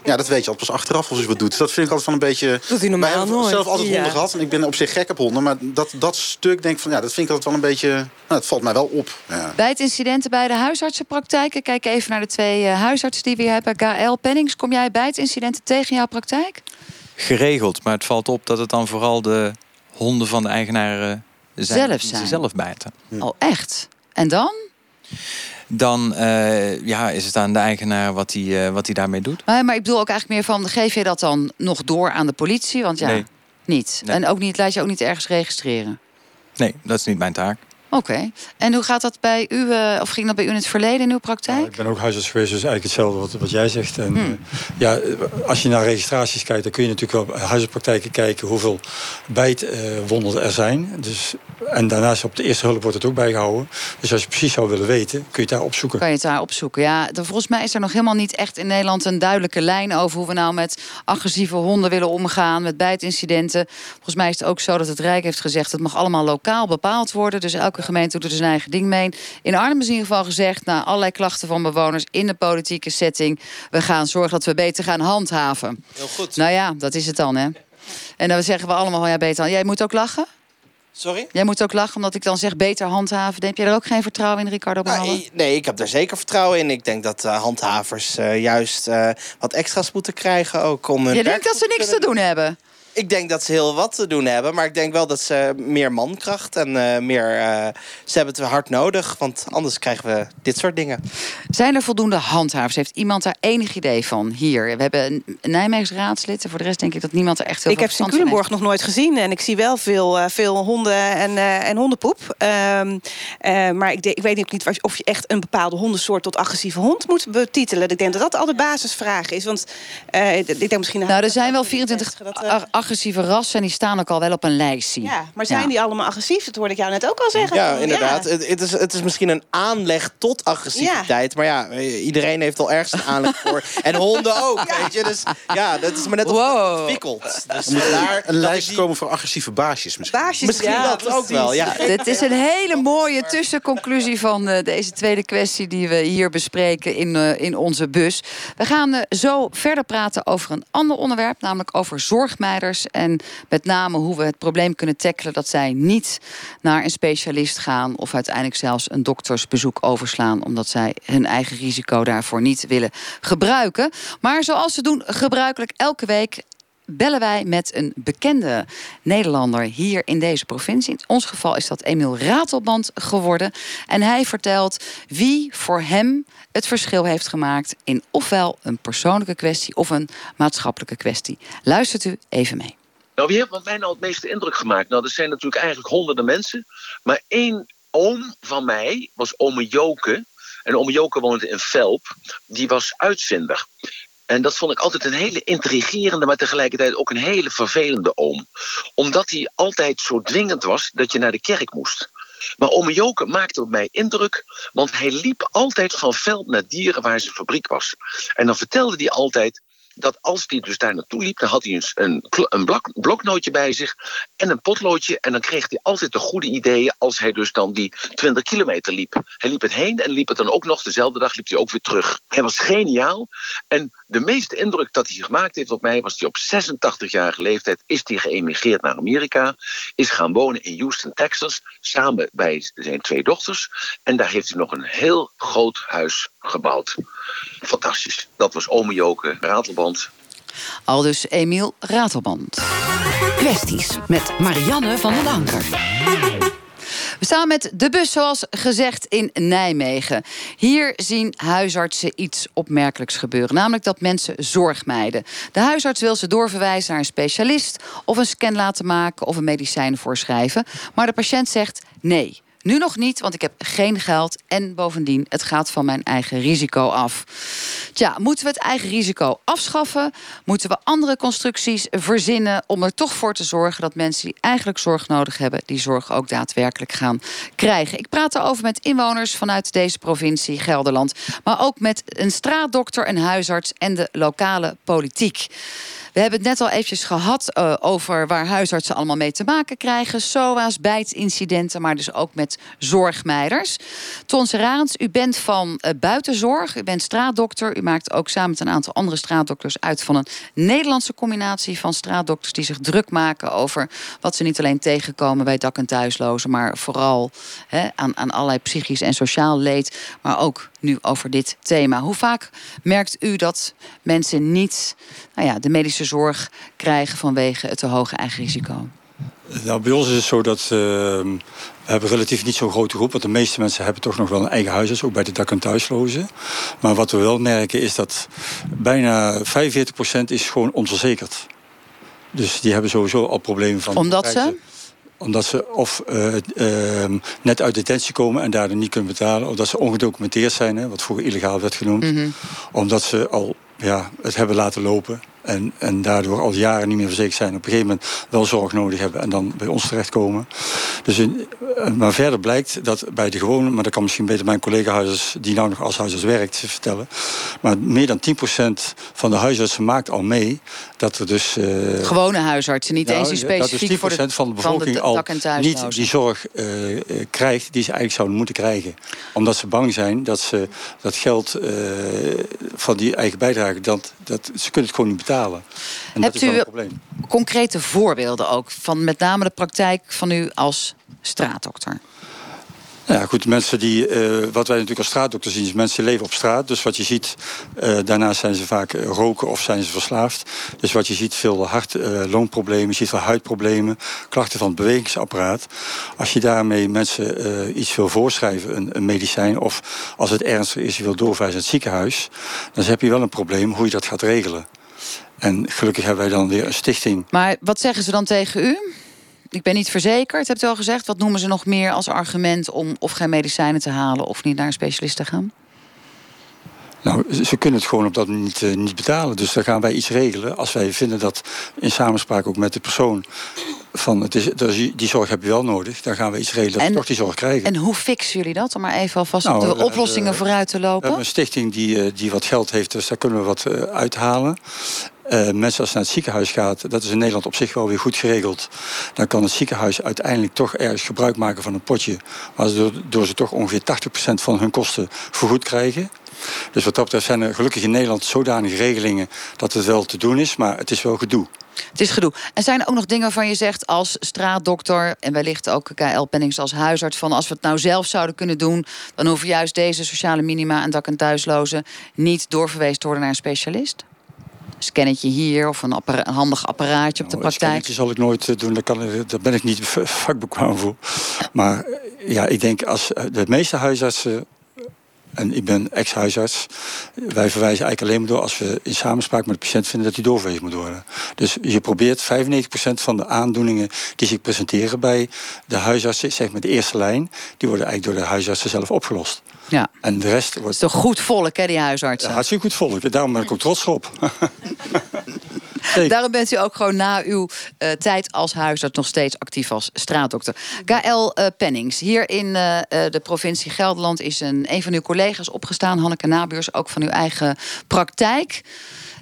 Ja, dat weet je altijd pas achteraf als hij wat doet. Dat vind ik altijd van een beetje. Doet hij normaal Wij hebben nooit. zelf altijd Ja. honden gehad. En ik ben op zich gek op honden. Maar dat, dat stuk denk ik van ja, dat vind ik altijd wel een beetje. Nou, het valt mij wel op. Ja. Bij het incidenten bij de huisartsenpraktijk. Kijk even naar de twee eh, huisartsen die we hier hebben. Gaël Pennings, kom jij bij het incidenten tegen jouw praktijk? geregeld. Maar het valt op dat het dan vooral de honden van de eigenaren zijn. Zelf zijn. zelf bijten. Oh, echt? En dan? Dan uh, ja, is het aan de eigenaar wat hij, uh, wat hij daarmee doet. Maar, maar ik bedoel ook eigenlijk meer van... geef je dat dan nog door aan de politie? Want ja, nee. niet. Nee. En ook niet, laat je ook niet ergens registreren? Nee, dat is niet mijn taak. Oké. En hoe gaat dat bij u, uh, of ging dat bij u in het verleden in uw praktijk? Nou, ik ben ook huisarts geweest, dus eigenlijk hetzelfde wat, wat jij zegt. En, hmm. uh, ja, als je naar registraties kijkt, dan kun je natuurlijk wel huisartspraktijken kijken hoeveel bijtwonden er zijn. Dus, en daarnaast op de eerste hulp wordt het ook bijgehouden. Dus als je precies zou willen weten, kun je het daar opzoeken. Kan je het daar opzoeken, ja. Dan, volgens mij is er nog helemaal niet echt in Nederland een duidelijke lijn over hoe we nou met agressieve honden willen omgaan, met bijtincidenten. Volgens mij is het ook zo dat het Rijk heeft gezegd, het mag allemaal lokaal bepaald worden. Dus elke gemeente doet er zijn eigen ding mee. In Arnhem is in ieder geval gezegd, na allerlei klachten van bewoners in de politieke setting, we gaan zorgen dat we beter gaan handhaven. Heel goed. Nou ja, dat is het dan, hè. En dan zeggen we allemaal, ja, beter. Jij moet ook lachen? Sorry? Jij moet ook lachen omdat ik dan zeg beter handhaven. Heb jij er ook geen vertrouwen in, Ricardo Brouwer? Nee, nee, ik heb daar zeker vertrouwen in. Ik denk dat uh, handhavers uh, juist uh, wat extra's moeten krijgen ook om hun Je denkt dat ze niks te doen hebben? Ik denk dat ze heel wat te doen hebben. Maar ik denk wel dat ze meer mankracht en uh, meer... Uh, ze hebben het hard nodig, want anders krijgen we dit soort dingen. Zijn er voldoende handhavers? Heeft iemand daar enig idee van? Hier, we hebben een Nijmeegs raadslid. En voor de rest denk ik dat niemand er echt heel ik veel heb in Culemborg nog nooit gezien. En ik zie wel veel, uh, veel honden en, en hondenpoep. Um, maar ik, ik, weet niet of je echt een bepaalde hondensoort... tot agressieve hond moet betitelen. Ik denk dat dat al de basisvraag is. Want ik denk misschien... Nou, er zijn wel 24 dat, agressieve rassen en die staan ook al wel op een lijstje. Ja, maar zijn ja. die allemaal agressief? Dat hoorde ik jou net ook al zeggen. Ja, inderdaad. Ja. Het, het, is, het is misschien een aanleg tot agressiviteit. Ja. Maar ja, iedereen heeft al ergens een aanleg voor. En honden ook, weet je. Dus ja, dat is maar net wow. ontwikkeld. Dus daar een lijst die... komen voor agressieve baasjes misschien. Baasjes, misschien dat precies. ook wel, ja. Dit is een hele mooie tussenconclusie van uh, deze tweede kwestie... die we hier bespreken in, uh, in onze bus. We gaan uh, zo verder praten over een ander onderwerp... namelijk over en met name hoe we het probleem kunnen tackelen dat zij niet naar een specialist gaan of uiteindelijk zelfs een doktersbezoek overslaan omdat zij hun eigen risico daarvoor niet willen gebruiken. Maar zoals ze doen gebruikelijk elke week bellen wij met een bekende Nederlander hier in deze provincie. In ons geval is dat Emiel Ratelband geworden. En hij vertelt wie voor hem het verschil heeft gemaakt in ofwel een persoonlijke kwestie of een maatschappelijke kwestie. Luistert u even mee. Nou, wie heeft wat mij nou het meeste indruk gemaakt? Nou, er zijn natuurlijk eigenlijk honderden mensen. Maar één oom van mij was ome Joke. En ome Joke woonde in Velp. Die was uitvinder. En dat vond ik altijd een hele intrigerende, maar tegelijkertijd ook een hele vervelende oom. Omdat hij altijd zo dwingend was dat je naar de kerk moest. Maar ome Joke maakte op mij indruk, want hij liep altijd van veld naar dieren waar zijn fabriek was. En dan vertelde hij altijd dat als hij dus daar naartoe liep, dan had hij een, een blok, bloknootje bij zich en een potloodje. En dan kreeg hij altijd de goede ideeën als hij dus dan die 20 kilometer liep. Hij liep het heen en liep het dan ook nog. Dezelfde dag liep hij ook weer terug. Hij was geniaal. En de meeste indruk dat hij gemaakt heeft op mij was hij op 86-jarige leeftijd is hij geëmigreerd naar Amerika. Is gaan wonen in Houston, Texas. Samen bij zijn twee dochters. En daar heeft hij nog een heel groot huis gebouwd. Fantastisch. Dat was ome Joke, Ratelband. Al dus Emiel Ratelband. Kwesties met Marianne van den Anker. We staan met de bus, zoals gezegd, in Nijmegen. Hier zien huisartsen iets opmerkelijks gebeuren. Namelijk dat mensen zorg mijden. De huisarts wil ze doorverwijzen naar een specialist... of een scan laten maken of een medicijn voorschrijven. Maar de patiënt zegt nee. Nu nog niet, want ik heb geen geld. En bovendien, het gaat van mijn eigen risico af. Tja, moeten we het eigen risico afschaffen? Moeten we andere constructies verzinnen om er toch voor te zorgen dat mensen die eigenlijk zorg nodig hebben, die zorg ook daadwerkelijk gaan krijgen? Ik praat erover met inwoners vanuit deze provincie Gelderland, maar ook met een straatdokter, een huisarts en de lokale politiek. We hebben het net al eventjes gehad uh, over waar huisartsen allemaal mee te maken krijgen. SOA's, bijtincidenten, maar dus ook met zorgmeiders. Ton Serarens, u bent van uh, buitenzorg, u bent straatdokter. U maakt ook samen met een aantal andere straatdokters uit van een Nederlandse combinatie van straatdokters die zich druk maken over wat ze niet alleen tegenkomen bij dak- en thuislozen, maar vooral aan, aan allerlei psychisch en sociaal leed, maar ook nu over dit thema. Hoe vaak merkt u dat mensen niet nou ja, de medische zorg krijgen vanwege het te hoge eigen risico? Nou, bij ons is het zo dat uh, we hebben relatief niet zo'n grote groep. Want de meeste mensen hebben toch nog wel een eigen huisarts, ook bij de dak- en thuislozen. Maar wat we wel merken is dat bijna 45% is gewoon onverzekerd. Dus die hebben sowieso al problemen van. Omdat ze? Omdat ze of uh, uh, net uit detentie komen en daardoor niet kunnen betalen. Of dat ze ongedocumenteerd zijn, hè, wat vroeger illegaal werd genoemd. Mm -hmm. Omdat ze al ja, het hebben laten lopen. En, en daardoor al jaren niet meer verzekerd zijn. Op een gegeven moment wel zorg nodig hebben en dan bij ons terechtkomen. Dus in, maar verder blijkt dat bij de gewone, maar dat kan misschien beter mijn collega huisarts die nou nog als huisarts werkt vertellen. Maar meer dan 10% van de huisartsen maakt al mee dat er dus. Uh, gewone huisartsen, niet nou, eens die specifiek dat is 10% voor de, van de bevolking van de al niet die zorg uh, krijgt die ze eigenlijk zouden moeten krijgen. Omdat ze bang zijn dat ze dat geld uh, van die eigen bijdrage, dat, dat, ze kunnen het gewoon niet betalen. En Hebt dat is wel u een probleem. concrete voorbeelden ook van met name de praktijk van u als straatdokter? Ja, goed, mensen die, uh, wat wij natuurlijk als straatdokter zien, is mensen die leven op straat. Dus wat je ziet, uh, daarnaast zijn ze vaak roken of zijn ze verslaafd. Dus wat je ziet, veel hart, uh, je ziet veel huidproblemen, klachten van het bewegingsapparaat. Als je daarmee mensen iets wil voorschrijven, een, een, medicijn, of als het ernstig is, je wil doorverwijzen naar het ziekenhuis, dan heb je wel een probleem hoe je dat gaat regelen. En gelukkig hebben wij dan weer een stichting. Maar wat zeggen ze dan tegen u? Ik ben niet verzekerd, hebt u al gezegd. Wat noemen ze nog meer als argument om of geen medicijnen te halen of niet naar een specialist te gaan? Nou, ze kunnen het gewoon op dat niet, uh, niet betalen. Dus dan gaan wij iets regelen. Als wij vinden dat in samenspraak ook met de persoon van het is, die zorg heb je wel nodig, dan gaan we iets regelen dat we toch die zorg krijgen. En hoe fixen jullie dat? Om maar even alvast nou, op de oplossingen vooruit te lopen. We hebben een stichting die, die wat geld heeft, dus daar kunnen we wat uh, uithalen. Uh, mensen als je naar het ziekenhuis gaat, dat is in Nederland op zich wel weer goed geregeld. Dan kan het ziekenhuis uiteindelijk toch ergens gebruik maken van een potje. Waar ze ze toch ongeveer 80% van hun kosten vergoed krijgen. Dus wat dat betreft zijn er gelukkig in Nederland zodanige regelingen dat het wel te doen is, maar het is wel gedoe. Het is gedoe. En zijn er ook nog dingen waarvan je zegt als straatdokter... en wellicht ook KL Pennings als huisarts... van als we het nou zelf zouden kunnen doen... dan hoeven juist deze sociale minima en dak- en thuislozen... niet doorverwezen te worden naar een specialist? Een scannetje hier of een, appara een handig apparaatje op de nou, praktijk? Dat zal ik nooit doen, daar, kan, daar ben ik niet vakbekwaam voor. Maar ja, ik denk als de meeste huisartsen en ik ben ex-huisarts. Wij verwijzen eigenlijk alleen maar door als we in samenspraak met de patiënt vinden dat hij doorverwezen moet worden. Dus je probeert 95% van de aandoeningen die zich presenteren bij de huisartsen, zeg maar de eerste lijn, die worden eigenlijk door de huisartsen zelf opgelost. Ja. En de rest wordt. Het is toch goed volk, hè, die huisartsen? Ja, hartstikke goed volk. Daarom ben ik ook trots op. Daarom bent u ook gewoon na uw uh, tijd als huisarts nog steeds actief als straatdokter. KL uh, Pennings, hier in uh, de provincie Gelderland is een, een van uw collega's opgestaan, Hanneke Nabuurs, ook van uw eigen praktijk.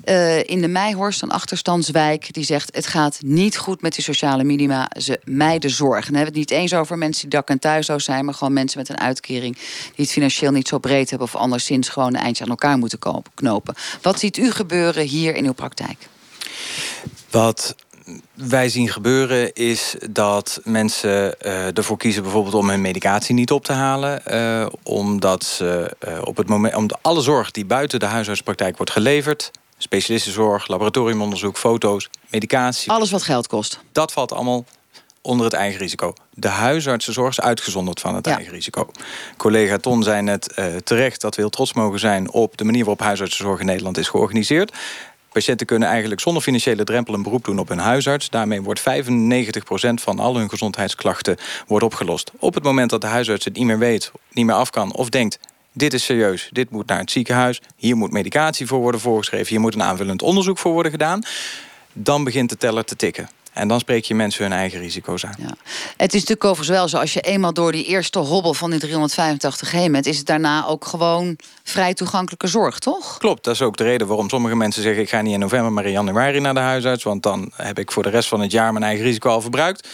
Uh, in de Meijhorst, een achterstandswijk, die zegt: Het gaat niet goed met die sociale minima. Ze mijden zorg. Dan hebben we het niet eens over mensen die dak- en thuisloos zijn, maar gewoon mensen met een uitkering die het financieel niet zo breed hebben of anderszins gewoon een eindje aan elkaar moeten knopen. Wat ziet u gebeuren hier in uw praktijk? Wat wij zien gebeuren is dat mensen uh, ervoor kiezen bijvoorbeeld om hun medicatie niet op te halen. Uh, omdat ze op het moment, om de, alle zorg die buiten de huisartspraktijk wordt geleverd, specialistenzorg, laboratoriumonderzoek, foto's, medicatie. Alles wat geld kost. Dat valt allemaal onder het eigen risico. De huisartsenzorg is uitgezonderd van het ja. eigen risico. Collega Ton zei net uh, terecht dat we heel trots mogen zijn op de manier waarop huisartsenzorg in Nederland is georganiseerd. Patiënten kunnen eigenlijk zonder financiële drempel een beroep doen op hun huisarts. Daarmee wordt 95% van al hun gezondheidsklachten wordt opgelost. Op het moment dat de huisarts het niet meer weet, niet meer af kan of denkt dit is serieus, dit moet naar het ziekenhuis... hier moet medicatie voor worden voorgeschreven... hier moet een aanvullend onderzoek voor worden gedaan... dan begint de teller te tikken. En dan spreek je mensen hun eigen risico's aan. Ja. Het is natuurlijk overigens wel zo, als je eenmaal door die eerste hobbel van die 385 heen bent... is het daarna ook gewoon vrij toegankelijke zorg, toch? Klopt, dat is ook de reden waarom sommige mensen zeggen... ik ga niet in november, maar in januari naar de huisarts... want dan heb ik voor de rest van het jaar mijn eigen risico al verbruikt.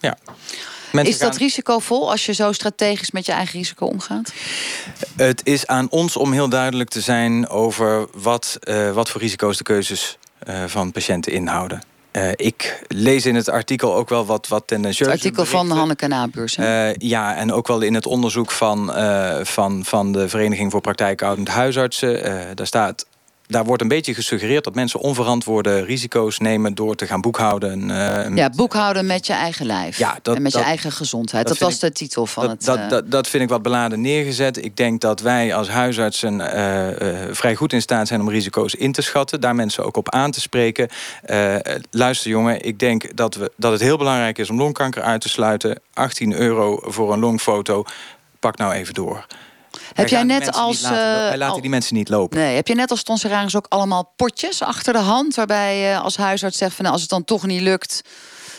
Ja. Mensen is dat gaan... risicovol als je zo strategisch met je eigen risico omgaat? Het is aan ons om heel duidelijk te zijn over wat, uh, wat voor risico's de keuzes uh, van patiënten inhouden. uh, ik lees in het artikel ook wel wat, wat tendentieuze Het artikel van Hanneke Nabeurs. Uh, ja, en ook wel in het onderzoek van, uh, van, van de Vereniging voor Praktijkhoudend Huisartsen. daar staat daar wordt een beetje gesuggereerd dat mensen onverantwoorde risico's nemen door te gaan boekhouden. Uh, ja, boekhouden met je eigen lijf. Ja, dat, en met je eigen gezondheid. Dat, was de titel van het. Dat, uh... dat, dat vind ik wat beladen neergezet. Ik denk dat wij als huisartsen uh, vrij goed in staat zijn om risico's in te schatten. Daar mensen ook op aan te spreken. luister jongen, ik denk dat, we, dat het heel belangrijk is om longkanker uit te sluiten. 18 euro voor een longfoto. Pak nou even door. Heb jij net als. Laten, wij laten al, die mensen niet lopen. Nee, heb je net als tonsuraris ook allemaal potjes achter de hand. waarbij je als huisarts zegt van nou, als het dan toch niet lukt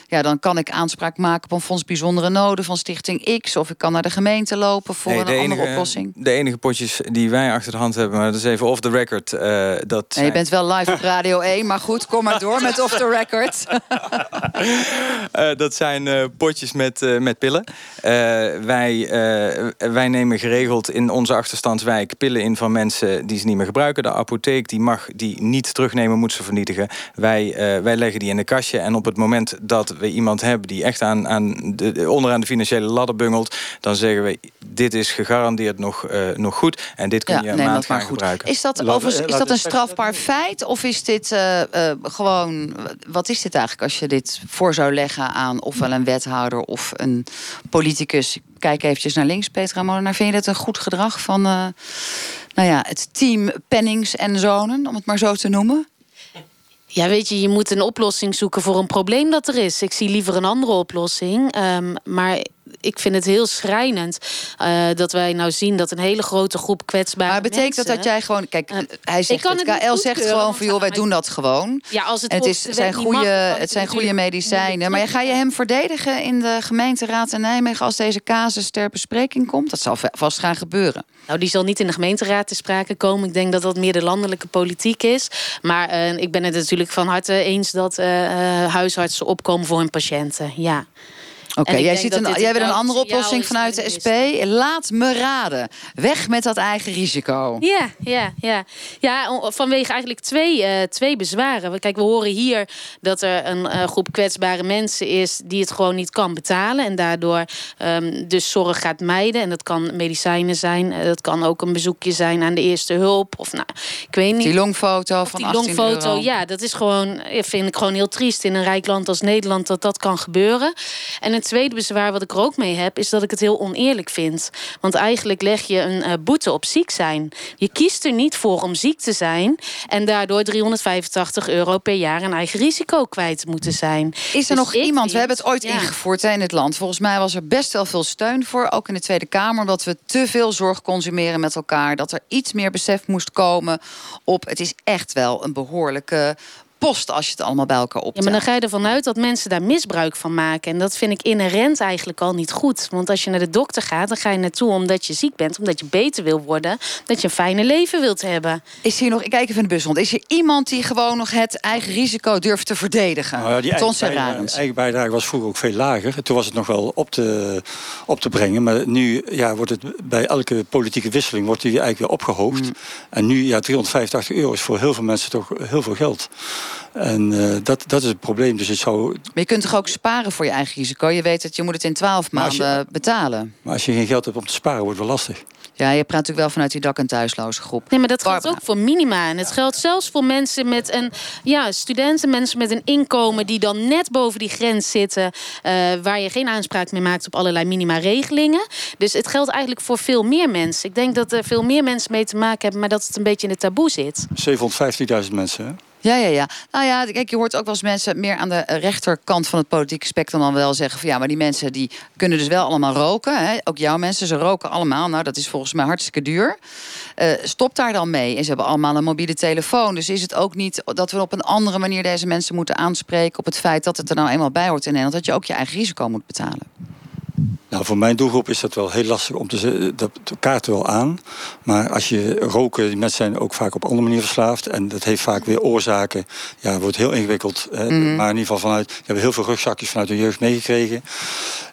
ja, dan kan ik aanspraak maken op een fonds bijzondere noden van Stichting X. Of ik kan naar de gemeente lopen voor een enige, andere oplossing. De enige potjes die wij achter de hand hebben, maar dat is even off the record. Uh, dat je bent wel live op Radio 1, maar goed, kom maar door met off the record. uh, dat zijn uh, potjes met, met pillen. wij, wij nemen geregeld in onze achterstandswijk pillen in van mensen die ze niet meer gebruiken. De apotheek die mag die niet terugnemen, moet ze vernietigen. Wij, wij leggen die in de kastje en op het moment dat we iemand hebben die echt aan, aan de, onderaan de financiële ladder bungelt, dan zeggen we: dit is gegarandeerd nog, uh, nog goed en dit kun je een maand gaan gebruiken. Is dat, overigens, is dat een strafbaar feit of is dit uh, uh, gewoon, wat is dit eigenlijk als je dit voor zou leggen aan ofwel een wethouder of een politicus? Kijk eventjes naar links, Petra Molenaar. Vind je dat een goed gedrag van nou ja, het team Pennings en Zonen, om het maar zo te noemen? Ja, weet je, je moet een oplossing zoeken voor een probleem dat er is. Ik zie liever een andere oplossing. Um, maar ik vind het heel schrijnend uh, dat wij nou zien dat een hele grote groep kwetsbare Maar betekent mensen, dat dat jij gewoon... Kijk, uh, hij zegt, het, het KL zegt gewoon van, joh, wij doen dat gewoon. Ja, als het, en het, is, zijn goede, mag, het zijn goede medicijnen. Maar ga je hem verdedigen in de gemeenteraad in Nijmegen... als deze casus ter bespreking komt? Dat zal vast gaan gebeuren. Nou, die zal niet in de gemeenteraad te sprake komen. Ik denk dat dat meer de landelijke politiek is. Maar uh, ik ben het natuurlijk van harte eens dat huisartsen opkomen voor hun patiënten. Ja. Oké, okay, jij, ziet een, jij wil een andere oplossing vanuit de SP. Laat me raden. Weg met dat eigen risico. Ja, ja, ja. ja vanwege eigenlijk twee, uh, twee bezwaren. Kijk, we horen hier dat er een uh, groep kwetsbare mensen is... die het gewoon niet kan betalen. En daardoor um, dus zorg gaat mijden. En dat kan medicijnen zijn. Uh, dat kan ook een bezoekje zijn aan de eerste hulp. Of nou, ik weet niet. Die longfoto van die longfoto, euro. ja, dat is gewoon... vind ik gewoon heel triest in een rijk land als Nederland... dat dat kan gebeuren. En het tweede bezwaar wat ik er ook mee heb, is dat ik het heel oneerlijk vind. Want eigenlijk leg je een uh, boete op ziek zijn. Je kiest er niet voor om ziek te zijn en daardoor 385 euro per jaar een eigen risico kwijt moeten zijn. Is er dus nog iemand? Vind, we hebben het ooit ja. ingevoerd hè, in het land. Volgens mij was er best wel veel steun voor, ook in de Tweede Kamer, dat we te veel zorg consumeren met elkaar. Dat er iets meer besef moest komen op. Het is echt wel een behoorlijke post als je het allemaal bij elkaar optelt. Ja, maar dan ga je ervan uit dat mensen daar misbruik van maken. En dat vind ik inherent eigenlijk al niet goed. Want als je naar de dokter gaat, dan ga je naartoe omdat je ziek bent, omdat je beter wil worden, dat je een fijne leven wilt hebben. Is hier nog, ik kijk even in de bus rond, is er iemand die gewoon nog het eigen risico durft te verdedigen? Nou ja, die eigen, bijdrage, eigen bijdrage was vroeger ook veel lager. Toen was het nog wel op te, op te brengen. Maar nu ja, wordt het bij elke politieke wisseling wordt die eigenlijk weer opgehoogd. Mm. En nu, ja, 385 euro is voor heel veel mensen toch heel veel geld. En uh, dat, dat is het probleem. Dus het zou... Maar je kunt toch ook sparen voor je eigen risico? Je weet dat je moet het in twaalf maanden je, betalen. Maar als je geen geld hebt om te sparen, wordt het wel lastig. Ja, je praat natuurlijk wel vanuit die dak- en thuisloze groep. Nee, maar dat geldt ook voor minima. En het geldt zelfs voor mensen met een... Ja, studenten, mensen met een inkomen... die dan net boven die grens zitten... Uh, waar je geen aanspraak meer maakt op allerlei minima-regelingen. Dus het geldt eigenlijk voor veel meer mensen. Ik denk dat er veel meer mensen mee te maken hebben... maar dat het een beetje in het taboe zit. 750.000 mensen, hè? Ja, ja, ja. Nou ja, kijk, je hoort ook wel eens mensen meer aan de rechterkant van het politieke spectrum dan wel zeggen van ja, maar die mensen die kunnen dus wel allemaal roken. Hè? Ook jouw mensen, ze roken allemaal. Nou, dat is volgens mij hartstikke duur. Uh, stop daar dan mee. En ze hebben allemaal een mobiele telefoon. Dus is het ook niet dat we op een andere manier deze mensen moeten aanspreken op het feit dat het er nou eenmaal bij hoort in Nederland, dat je ook je eigen risico moet betalen. Nou, voor mijn doelgroep is dat wel heel lastig om te zeggen. Dat kaart wel aan. Maar als je roken, die mensen zijn ook vaak op andere manier verslaafd. En dat heeft vaak weer oorzaken. Ja, het wordt heel ingewikkeld. Mhm. Maar in ieder geval vanuit. We hebben heel veel rugzakjes vanuit de jeugd meegekregen.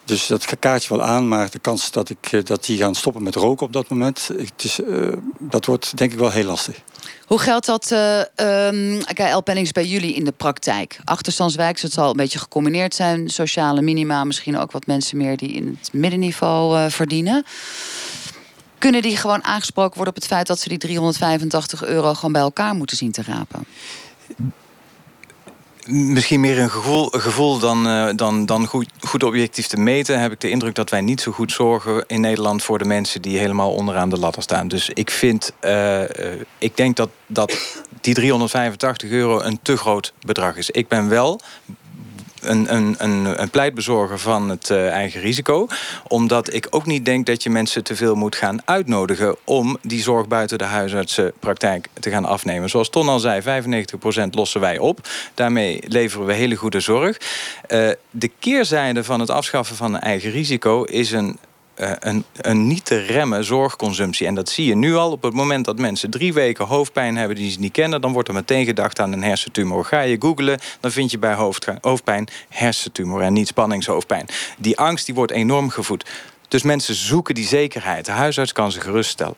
Dus dat kaartje wel aan. Maar de kans dat, ik, eh, dat die gaan stoppen met roken op dat moment. Het is, uh, dat wordt denk ik wel heel lastig. Hoe geldt dat, uh, um, KL Pennings, bij jullie in de praktijk? Achterstandswijk, het zal een beetje gecombineerd zijn. Sociale minima, misschien ook wat mensen meer die in het middenniveau uh, verdienen. Kunnen die gewoon aangesproken worden op het feit dat ze die 385 euro gewoon bij elkaar moeten zien te rapen? Misschien meer een gevoel, gevoel dan, uh, dan, dan goed, goed objectief te meten. Heb ik de indruk dat wij niet zo goed zorgen in Nederland voor de mensen die helemaal onderaan de ladder staan. Dus ik vind, uh, uh, ik denk dat, dat die 385 euro een te groot bedrag is. Ik ben wel een, een, een, een pleitbezorger van het uh, eigen risico. Omdat ik ook niet denk dat je mensen te veel moet gaan uitnodigen om die zorg buiten de huisartsenpraktijk te gaan afnemen. Zoals Ton al zei, 95% lossen wij op. Daarmee leveren we hele goede zorg. Uh, de keerzijde van het afschaffen van een eigen risico is een een, een, niet te remmen zorgconsumptie. En dat zie je nu al. Op het moment dat mensen drie weken hoofdpijn hebben die ze niet kennen, dan wordt er meteen gedacht aan een hersentumor. Ga je googlen, dan vind je bij hoofdpijn hersentumor en niet spanningshoofdpijn. Die angst die wordt enorm gevoed. Dus mensen zoeken die zekerheid. De huisarts kan ze geruststellen.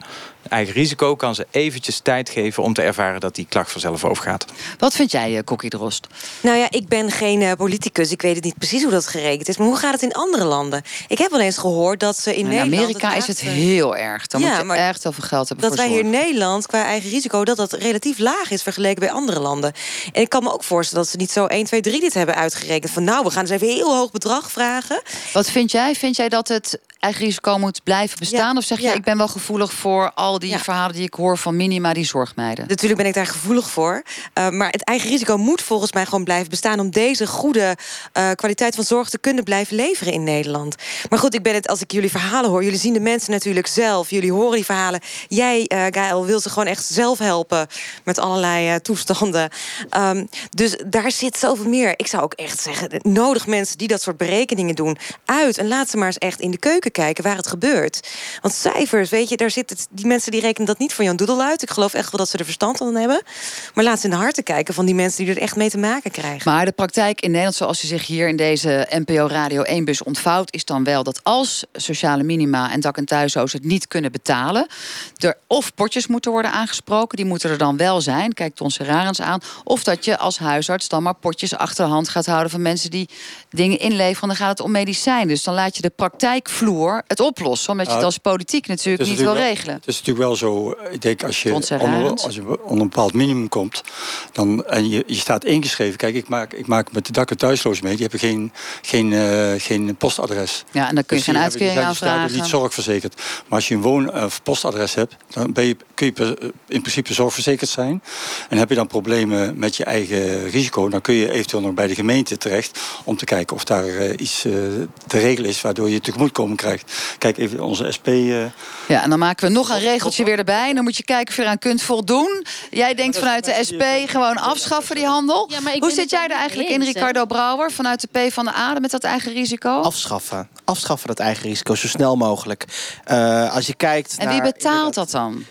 Eigen risico kan ze eventjes tijd geven om te ervaren dat die klacht vanzelf overgaat. Wat vind jij, eh, Kokkie Drost? Nou ja, ik ben geen uh, politicus. Ik weet het niet precies hoe dat geregeld is. Maar hoe gaat het in andere landen? Ik heb wel eens gehoord dat ze in, nou, Nederland. In Amerika is het heel erg. Dan ja, moet je echt heel veel geld hebben. Dat wij hier in Nederland qua eigen risico dat dat relatief laag is vergeleken bij andere landen. En ik kan me ook voorstellen dat ze niet zo 1, 2, 3 dit hebben uitgerekend. Van nou, we gaan eens even een heel hoog bedrag vragen. Wat vind jij? Vind jij dat het eigen risico moet blijven bestaan? of zeg je, ik ben wel gevoelig voor al die verhalen die ik hoor van minima die zorgmeiden? Natuurlijk ben ik daar gevoelig voor. Uh, maar het eigen risico moet volgens mij gewoon blijven bestaan... om deze goede uh, kwaliteit van zorg te kunnen blijven leveren in Nederland. Maar goed, ik ben het, als ik jullie verhalen hoor... jullie zien de mensen natuurlijk zelf, jullie horen die verhalen. Jij, uh, Gael, wil ze gewoon echt zelf helpen... met allerlei toestanden. Um, dus daar zit zoveel meer. Ik zou ook echt zeggen, nodig mensen die dat soort berekeningen doen... uit en laat ze maar eens echt in de keuken kijken waar het gebeurt. Want cijfers, weet je, daar zitten die mensen die rekenen dat niet van Jan Doedel uit. Ik geloof echt wel dat ze er verstand van hebben. Maar laat ze in de harten kijken van die mensen die er echt mee te maken krijgen. Maar de praktijk in Nederland, zoals ze zich hier in deze NPO Radio 1-bus ontvouwt, is dan wel dat als sociale minima en dak- en thuisloos het niet kunnen betalen, er of potjes moeten worden aangesproken, die moeten er dan wel zijn. Kijk Ton Serarens aan. Of dat je als huisarts dan maar potjes achter de hand gaat houden van mensen die dingen inleveren. Dan gaat het om medicijn. Dus dan laat je de praktijkvloer het oplossen. Omdat je het als politiek natuurlijk niet wil regelen. Natuurlijk wel zo, ik denk als je, onder, als je onder een bepaald minimum komt... Dan, en je, je staat ingeschreven. Kijk, ik maak, ik maak met de dak- en thuisloos mee. Die hebben geen, geen, uh, geen postadres. Ja, en dan kun je dus geen uitkering hebben, aanvragen. niet zorgverzekerd. Maar als je een woon- of postadres hebt... dan ben je, kun je in principe zorgverzekerd zijn. En heb je dan problemen met je eigen risico... dan kun je eventueel nog bij de gemeente terecht... om te kijken of daar uh, iets uh, te regelen is... waardoor je tegemoetkomen krijgt Kijk even onze SP. Eh, ja, en dan maken we nog een regeltje weer erbij. Dan moet je kijken of je eraan kunt voldoen. Jij denkt vanuit de SP gewoon afschaffen die handel. Ja, Hoe zit jij er eigenlijk in, Ricardo Brouwer, vanuit de P van de A met dat eigen risico? Afschaffen. Afschaffen dat eigen risico zo snel mogelijk. Uh, als je kijkt. En wie betaalt dat dan?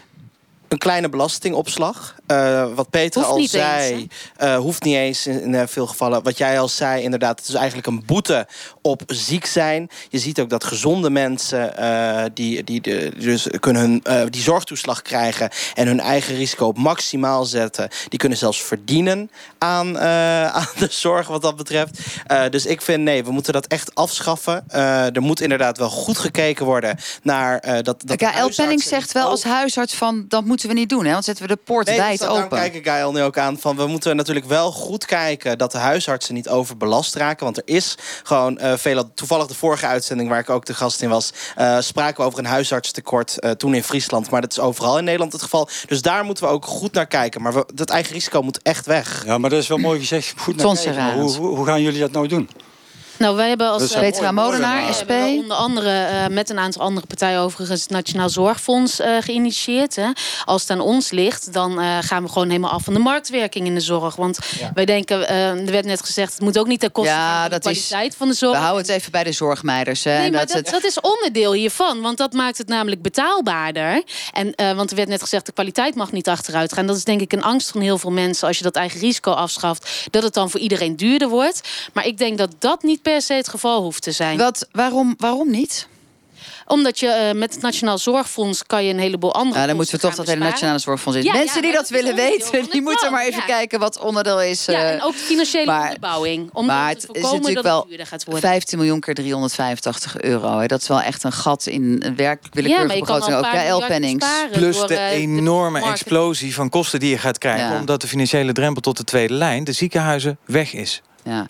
een kleine belastingopslag. Uh, wat Peter al zei, eens, uh, hoeft niet eens in, in, veel gevallen. Wat jij al zei, inderdaad, het is eigenlijk een boete op ziek zijn. Je ziet ook dat gezonde mensen die, die, de, dus kunnen hun, die zorgtoeslag krijgen en hun eigen risico op maximaal zetten. Die kunnen zelfs verdienen aan, aan de zorg wat dat betreft. dus ik vind nee, we moeten dat echt afschaffen. er moet inderdaad wel goed gekeken worden naar dat. dat KL Penning zegt wel als huisarts van dat moet moeten we niet doen, hè? Want zetten we de poort nee, wijd dus open. Daar kijken Gael nu ook aan van we moeten natuurlijk wel goed kijken dat de huisartsen niet overbelast raken, want er is gewoon uh, veel. Toevallig de vorige uitzending waar ik ook de gast in was, uh, spraken we over een huisartstekort uh, toen in Friesland, maar dat is overal in Nederland het geval. Dus daar moeten we ook goed naar kijken. Maar we, dat eigen risico moet echt weg. Ja, maar dat is wel mooi gezegd. Goed naar kijken. Hoe, hoe, hoe gaan jullie dat nou doen? Nou, wij hebben als Petra Molenaar, SP. onder andere uh, met een aantal andere partijen overigens het Nationaal Zorgfonds uh, geïnitieerd. Hè. Als het aan ons ligt, dan uh, gaan we gewoon helemaal af van de marktwerking in de zorg. Want ja. wij denken, er werd net gezegd, het moet ook niet ten koste ja, van de kwaliteit van de zorg. We houden het even bij de zorgmeiders. Hè, nee, maar dat, dat, het... dat, is onderdeel hiervan. Want dat maakt het namelijk betaalbaarder. En, want er werd net gezegd, de kwaliteit mag niet achteruit gaan. Dat is denk ik een angst van heel veel mensen als je dat eigen risico afschaft. Dat het dan voor iedereen duurder wordt. Maar ik denk dat dat niet per se het geval hoeft te zijn. Wat, waarom, waarom niet? Omdat je uh, met het Nationaal Zorgfonds kan je een heleboel andere. Ja, dan moeten we toch dat hele Nationale Zorgfonds in. Ja, Mensen ja, die dat, dat willen weten, die moeten maar even kijken wat onderdeel is. Ja, uh, en ook de financiële maar, onderbouwing. Om maar het is natuurlijk wel 15 miljoen keer 385 euro. Hè. Dat is wel echt een gat in een werkelijk willekeurige begroting. Ook KL-pennings. Plus de uh, enorme de explosie van kosten die je gaat krijgen. Omdat de financiële drempel tot de tweede lijn, de ziekenhuizen, weg is. Ja.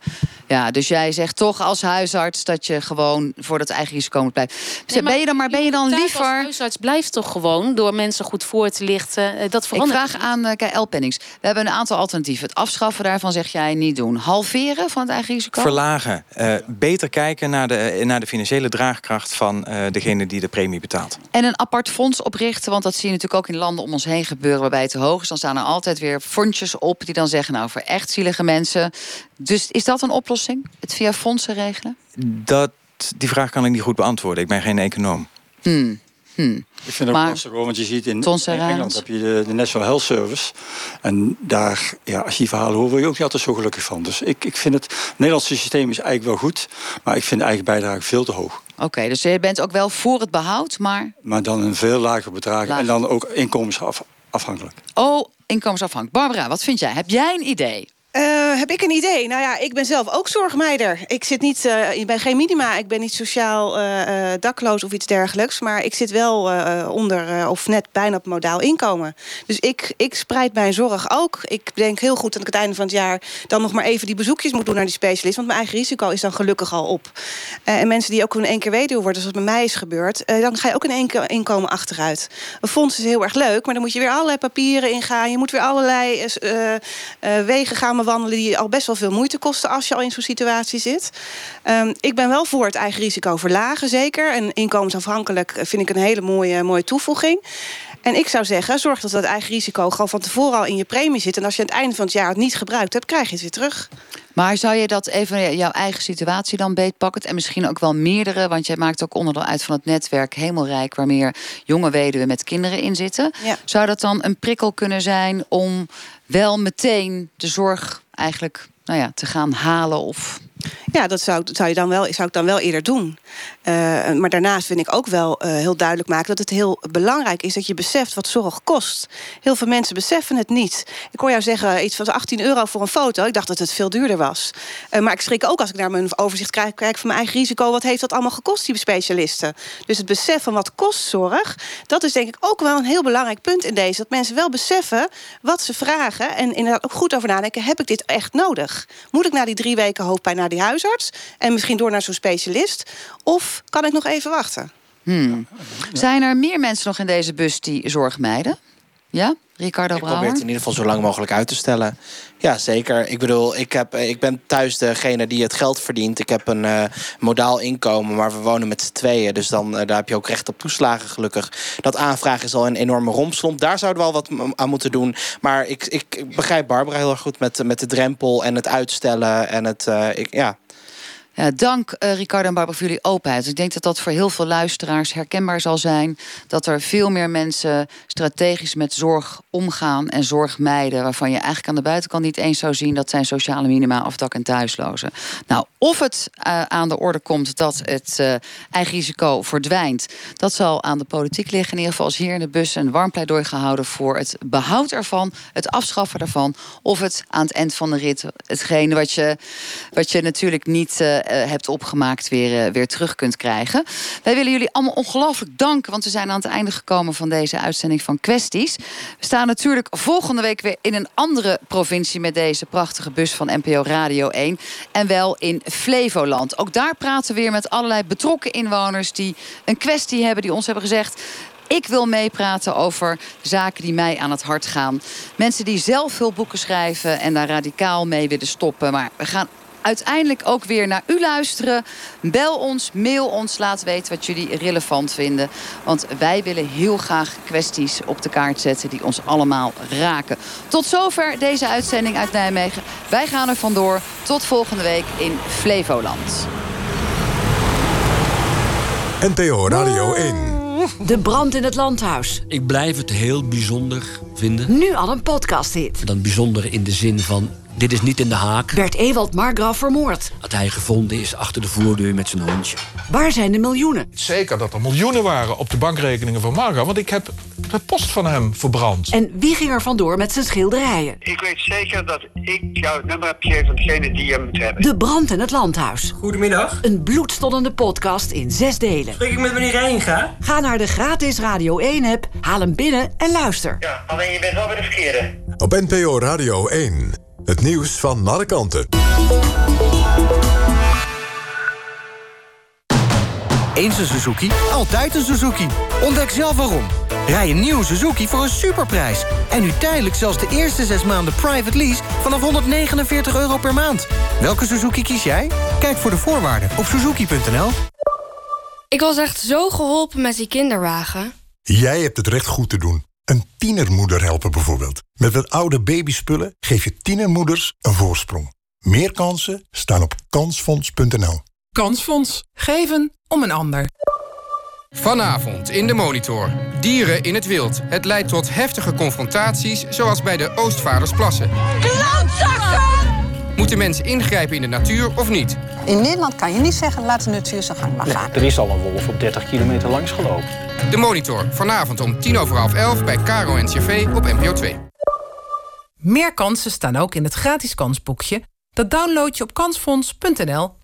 ja, dus jij zegt toch als huisarts dat je gewoon voor dat eigen risico moet blijven. Nee, ben je dan, maar ben je dan liever. Als huisarts blijft toch gewoon door mensen goed voor te lichten. Eh, dat verandert. Ik vraag aan uh, L. Pennings. We hebben een aantal alternatieven. Het afschaffen daarvan zeg jij niet doen. Halveren van het eigen risico? Verlagen. Uh, beter kijken naar de, naar de financiële draagkracht van uh, degene die de premie betaalt. En een apart fonds oprichten. Want dat zie je natuurlijk ook in landen om ons heen gebeuren waarbij het te hoog is. Dan staan er altijd weer fondjes op die dan zeggen: Nou, voor echt zielige mensen. Dus is dat een oplossing? Het via fondsen regelen? Dat, die vraag kan ik niet goed beantwoorden. Ik ben geen econoom. Hmm. Hmm. Ik vind het ook lastig hoor, want je ziet in, in Engeland heb je de, de, National Health Service. En daar, ja, als je die verhalen hoort, word je ook niet altijd zo gelukkig van. Dus ik, ik vind het, het Nederlandse systeem is eigenlijk wel goed, maar ik vind de eigen bijdrage veel te hoog. Oké, dus je bent ook wel voor het behoud, maar... Maar dan een veel lager bedrag en dan ook inkomensafhankelijk. Oh, inkomensafhankelijk. Barbara, wat vind jij? Heb jij een idee? Uh, heb ik een idee? Nou ja, ik ben zelf ook zorgmeider. Ik zit niet, uh, ik ben geen minima, ik ben niet sociaal uh, dakloos of iets dergelijks. Maar ik zit wel onder of net bijna op modaal inkomen. Dus ik, ik spreid mijn zorg ook. Ik denk heel goed dat ik het einde van het jaar dan nog maar even die bezoekjes moet doen naar die specialist. Want mijn eigen risico is dan gelukkig al op. en mensen die ook in één keer weduwe worden, zoals bij mij is gebeurd, dan ga je ook in één keer inkomen achteruit. Een fonds is heel erg leuk, maar dan moet je weer allerlei papieren ingaan. Je moet weer allerlei wegen gaan wandelen die al best wel veel moeite kosten als je al in zo'n situatie zit. Um, ik ben wel voor het eigen risico verlagen, zeker. En inkomensafhankelijk vind ik een hele mooie, mooie toevoeging. En ik zou zeggen, zorg dat dat eigen risico gewoon van tevoren al in je premie zit. En als je aan het einde van het jaar het niet gebruikt hebt, krijg je het weer terug. Maar zou je dat even jouw eigen situatie dan beetpakken? En misschien ook wel meerdere, want jij maakt ook onderdeel uit van het netwerk Hemelrijk, waar meer jonge weduwen met kinderen in zitten. Ja. Zou dat dan een prikkel kunnen zijn om wel meteen de zorg eigenlijk nou ja, te gaan halen of ja, dat zou, zou, je dan wel, zou ik dan wel eerder doen. Uh, maar daarnaast vind ik ook wel uh, heel duidelijk maken dat het heel belangrijk is dat je beseft wat zorg kost. Heel veel mensen beseffen het niet. Ik hoor jou zeggen iets van 18 euro voor een foto. Ik dacht dat het veel duurder was. Uh, maar ik schrik ook als ik naar mijn overzicht kijk, kijk van mijn eigen risico. Wat heeft dat allemaal gekost, die specialisten? Dus het besef van wat kost zorg, dat is denk ik ook wel een heel belangrijk punt in deze. Dat mensen wel beseffen wat ze vragen en inderdaad ook goed over nadenken. Heb ik dit echt nodig? Moet ik na die drie weken hoofdpijn naar die huisarts en misschien door naar zo'n specialist? Of kan ik nog even wachten? Hmm. Zijn er meer mensen nog in deze bus die zorg mijden? Ja? Ricardo Ik probeer het in ieder geval zo lang mogelijk uit te stellen. Ja, zeker. Ik bedoel, ik, heb, ik ben thuis degene die het geld verdient. Ik heb een uh, modaal inkomen, maar we wonen met z'n tweeën. Dus dan, uh, daar heb je ook recht op toeslagen, gelukkig. Dat aanvraag is al een enorme rompslomp. Daar zouden we wel wat aan moeten doen. Maar ik, ik begrijp Barbara heel erg goed met, met de drempel en het uitstellen. En het, uh, ik, ja, dank uh, Ricardo en Barbara voor jullie openheid. Ik denk dat dat voor heel veel luisteraars herkenbaar zal zijn. Dat er veel meer mensen strategisch met zorg omgaan en zorg mijden. Waarvan je eigenlijk aan de buitenkant niet eens zou zien dat zijn sociale minima of dak- en thuislozen. Nou, of het uh, aan de orde komt dat het uh, eigen risico verdwijnt. Dat zal aan de politiek liggen. In ieder geval is hier in de bus een warm pleidooi gehouden voor het behoud ervan, het afschaffen ervan. Of het aan het eind van de rit, hetgene wat je, wat je natuurlijk niet hebt opgemaakt weer, uh, weer terug kunt krijgen. Wij willen jullie allemaal ongelooflijk danken, want we zijn aan het einde gekomen van deze uitzending van Kwesties. We staan natuurlijk volgende week weer in een andere provincie met deze prachtige bus van NPO Radio 1. En wel in Flevoland. Ook daar praten we weer met allerlei betrokken inwoners die een kwestie hebben, die ons hebben gezegd. Ik wil meepraten over zaken die mij aan het hart gaan. Mensen die zelf veel boeken schrijven en daar radicaal mee willen stoppen. Maar we gaan uiteindelijk ook weer naar u luisteren. Bel ons, mail ons, laat weten wat jullie relevant vinden. Want wij willen heel graag kwesties op de kaart zetten die ons allemaal raken. Tot zover deze uitzending uit Nijmegen. Wij gaan er vandoor. Tot volgende week in Flevoland. NTO Radio 1. De brand in het landhuis. Ik blijf het heel bijzonder vinden. Nu al een podcast-hit. Dan bijzonder in de zin van dit is niet in de haak. Bert Ewald Margraf vermoord. Dat hij gevonden is achter de voordeur met zijn hondje. Waar zijn de miljoenen? Zeker dat er miljoenen waren op de bankrekeningen van Margraf. Want ik heb de post van hem verbrand. En wie ging er vandoor met zijn schilderijen? Ik weet zeker dat ik jou het nummer heb gegeven van degene die je moet hebben. De brand in het landhuis. Goedemiddag. Een bloedstollende podcast in zes delen. Spreek ik met meneer Reinga? Ga naar de gratis Radio 1-app, haal hem binnen en luister. Ja, alleen je bent wel bij de verkeerde. Op NPO Radio 1. Het nieuws van alle kanten. Eens een Suzuki, altijd een Suzuki. Ontdek zelf waarom. Rij een nieuwe Suzuki voor een superprijs. En nu tijdelijk zelfs de eerste zes maanden private lease... vanaf 149 euro per maand. Welke Suzuki kies jij? Kijk voor de voorwaarden op suzuki.nl. Ik was echt zo geholpen met die kinderwagen. Jij hebt het recht goed te doen. Een tienermoeder helpen bijvoorbeeld. Met wat oude babyspullen geef je tienermoeders een voorsprong. Meer kansen staan op kansfonds.nl. Kansfonds. Geven om een ander. Vanavond in de Monitor. Dieren in het wild. Het leidt tot heftige confrontaties, zoals bij de Oostvaardersplassen. Klootzakken! Moeten mensen ingrijpen in de natuur of niet? In Nederland kan je niet zeggen, laat de natuur zijn gang maar gaan. Er is al een wolf op 30 kilometer langs gelopen. De Monitor. Vanavond om tien over half elf bij Caro en CV op NPO 2. Meer kansen staan ook in het gratis kansboekje. Dat download je op kansfonds.nl.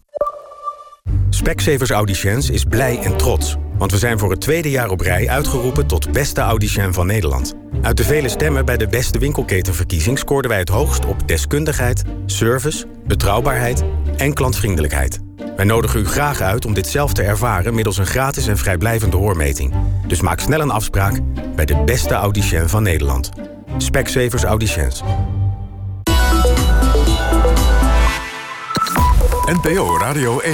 Specsavers Audiciëns is blij en trots. Want we zijn voor het tweede jaar op rij uitgeroepen tot beste audicien van Nederland. Uit de vele stemmen bij de beste winkelketenverkiezing scoorden wij het hoogst op deskundigheid, service, betrouwbaarheid en klantvriendelijkheid. Wij nodigen u graag uit om dit zelf te ervaren middels een gratis en vrijblijvende hoormeting. Dus maak snel een afspraak bij de beste audicien van Nederland. Specsavers Audiciëns. NPO Radio 1.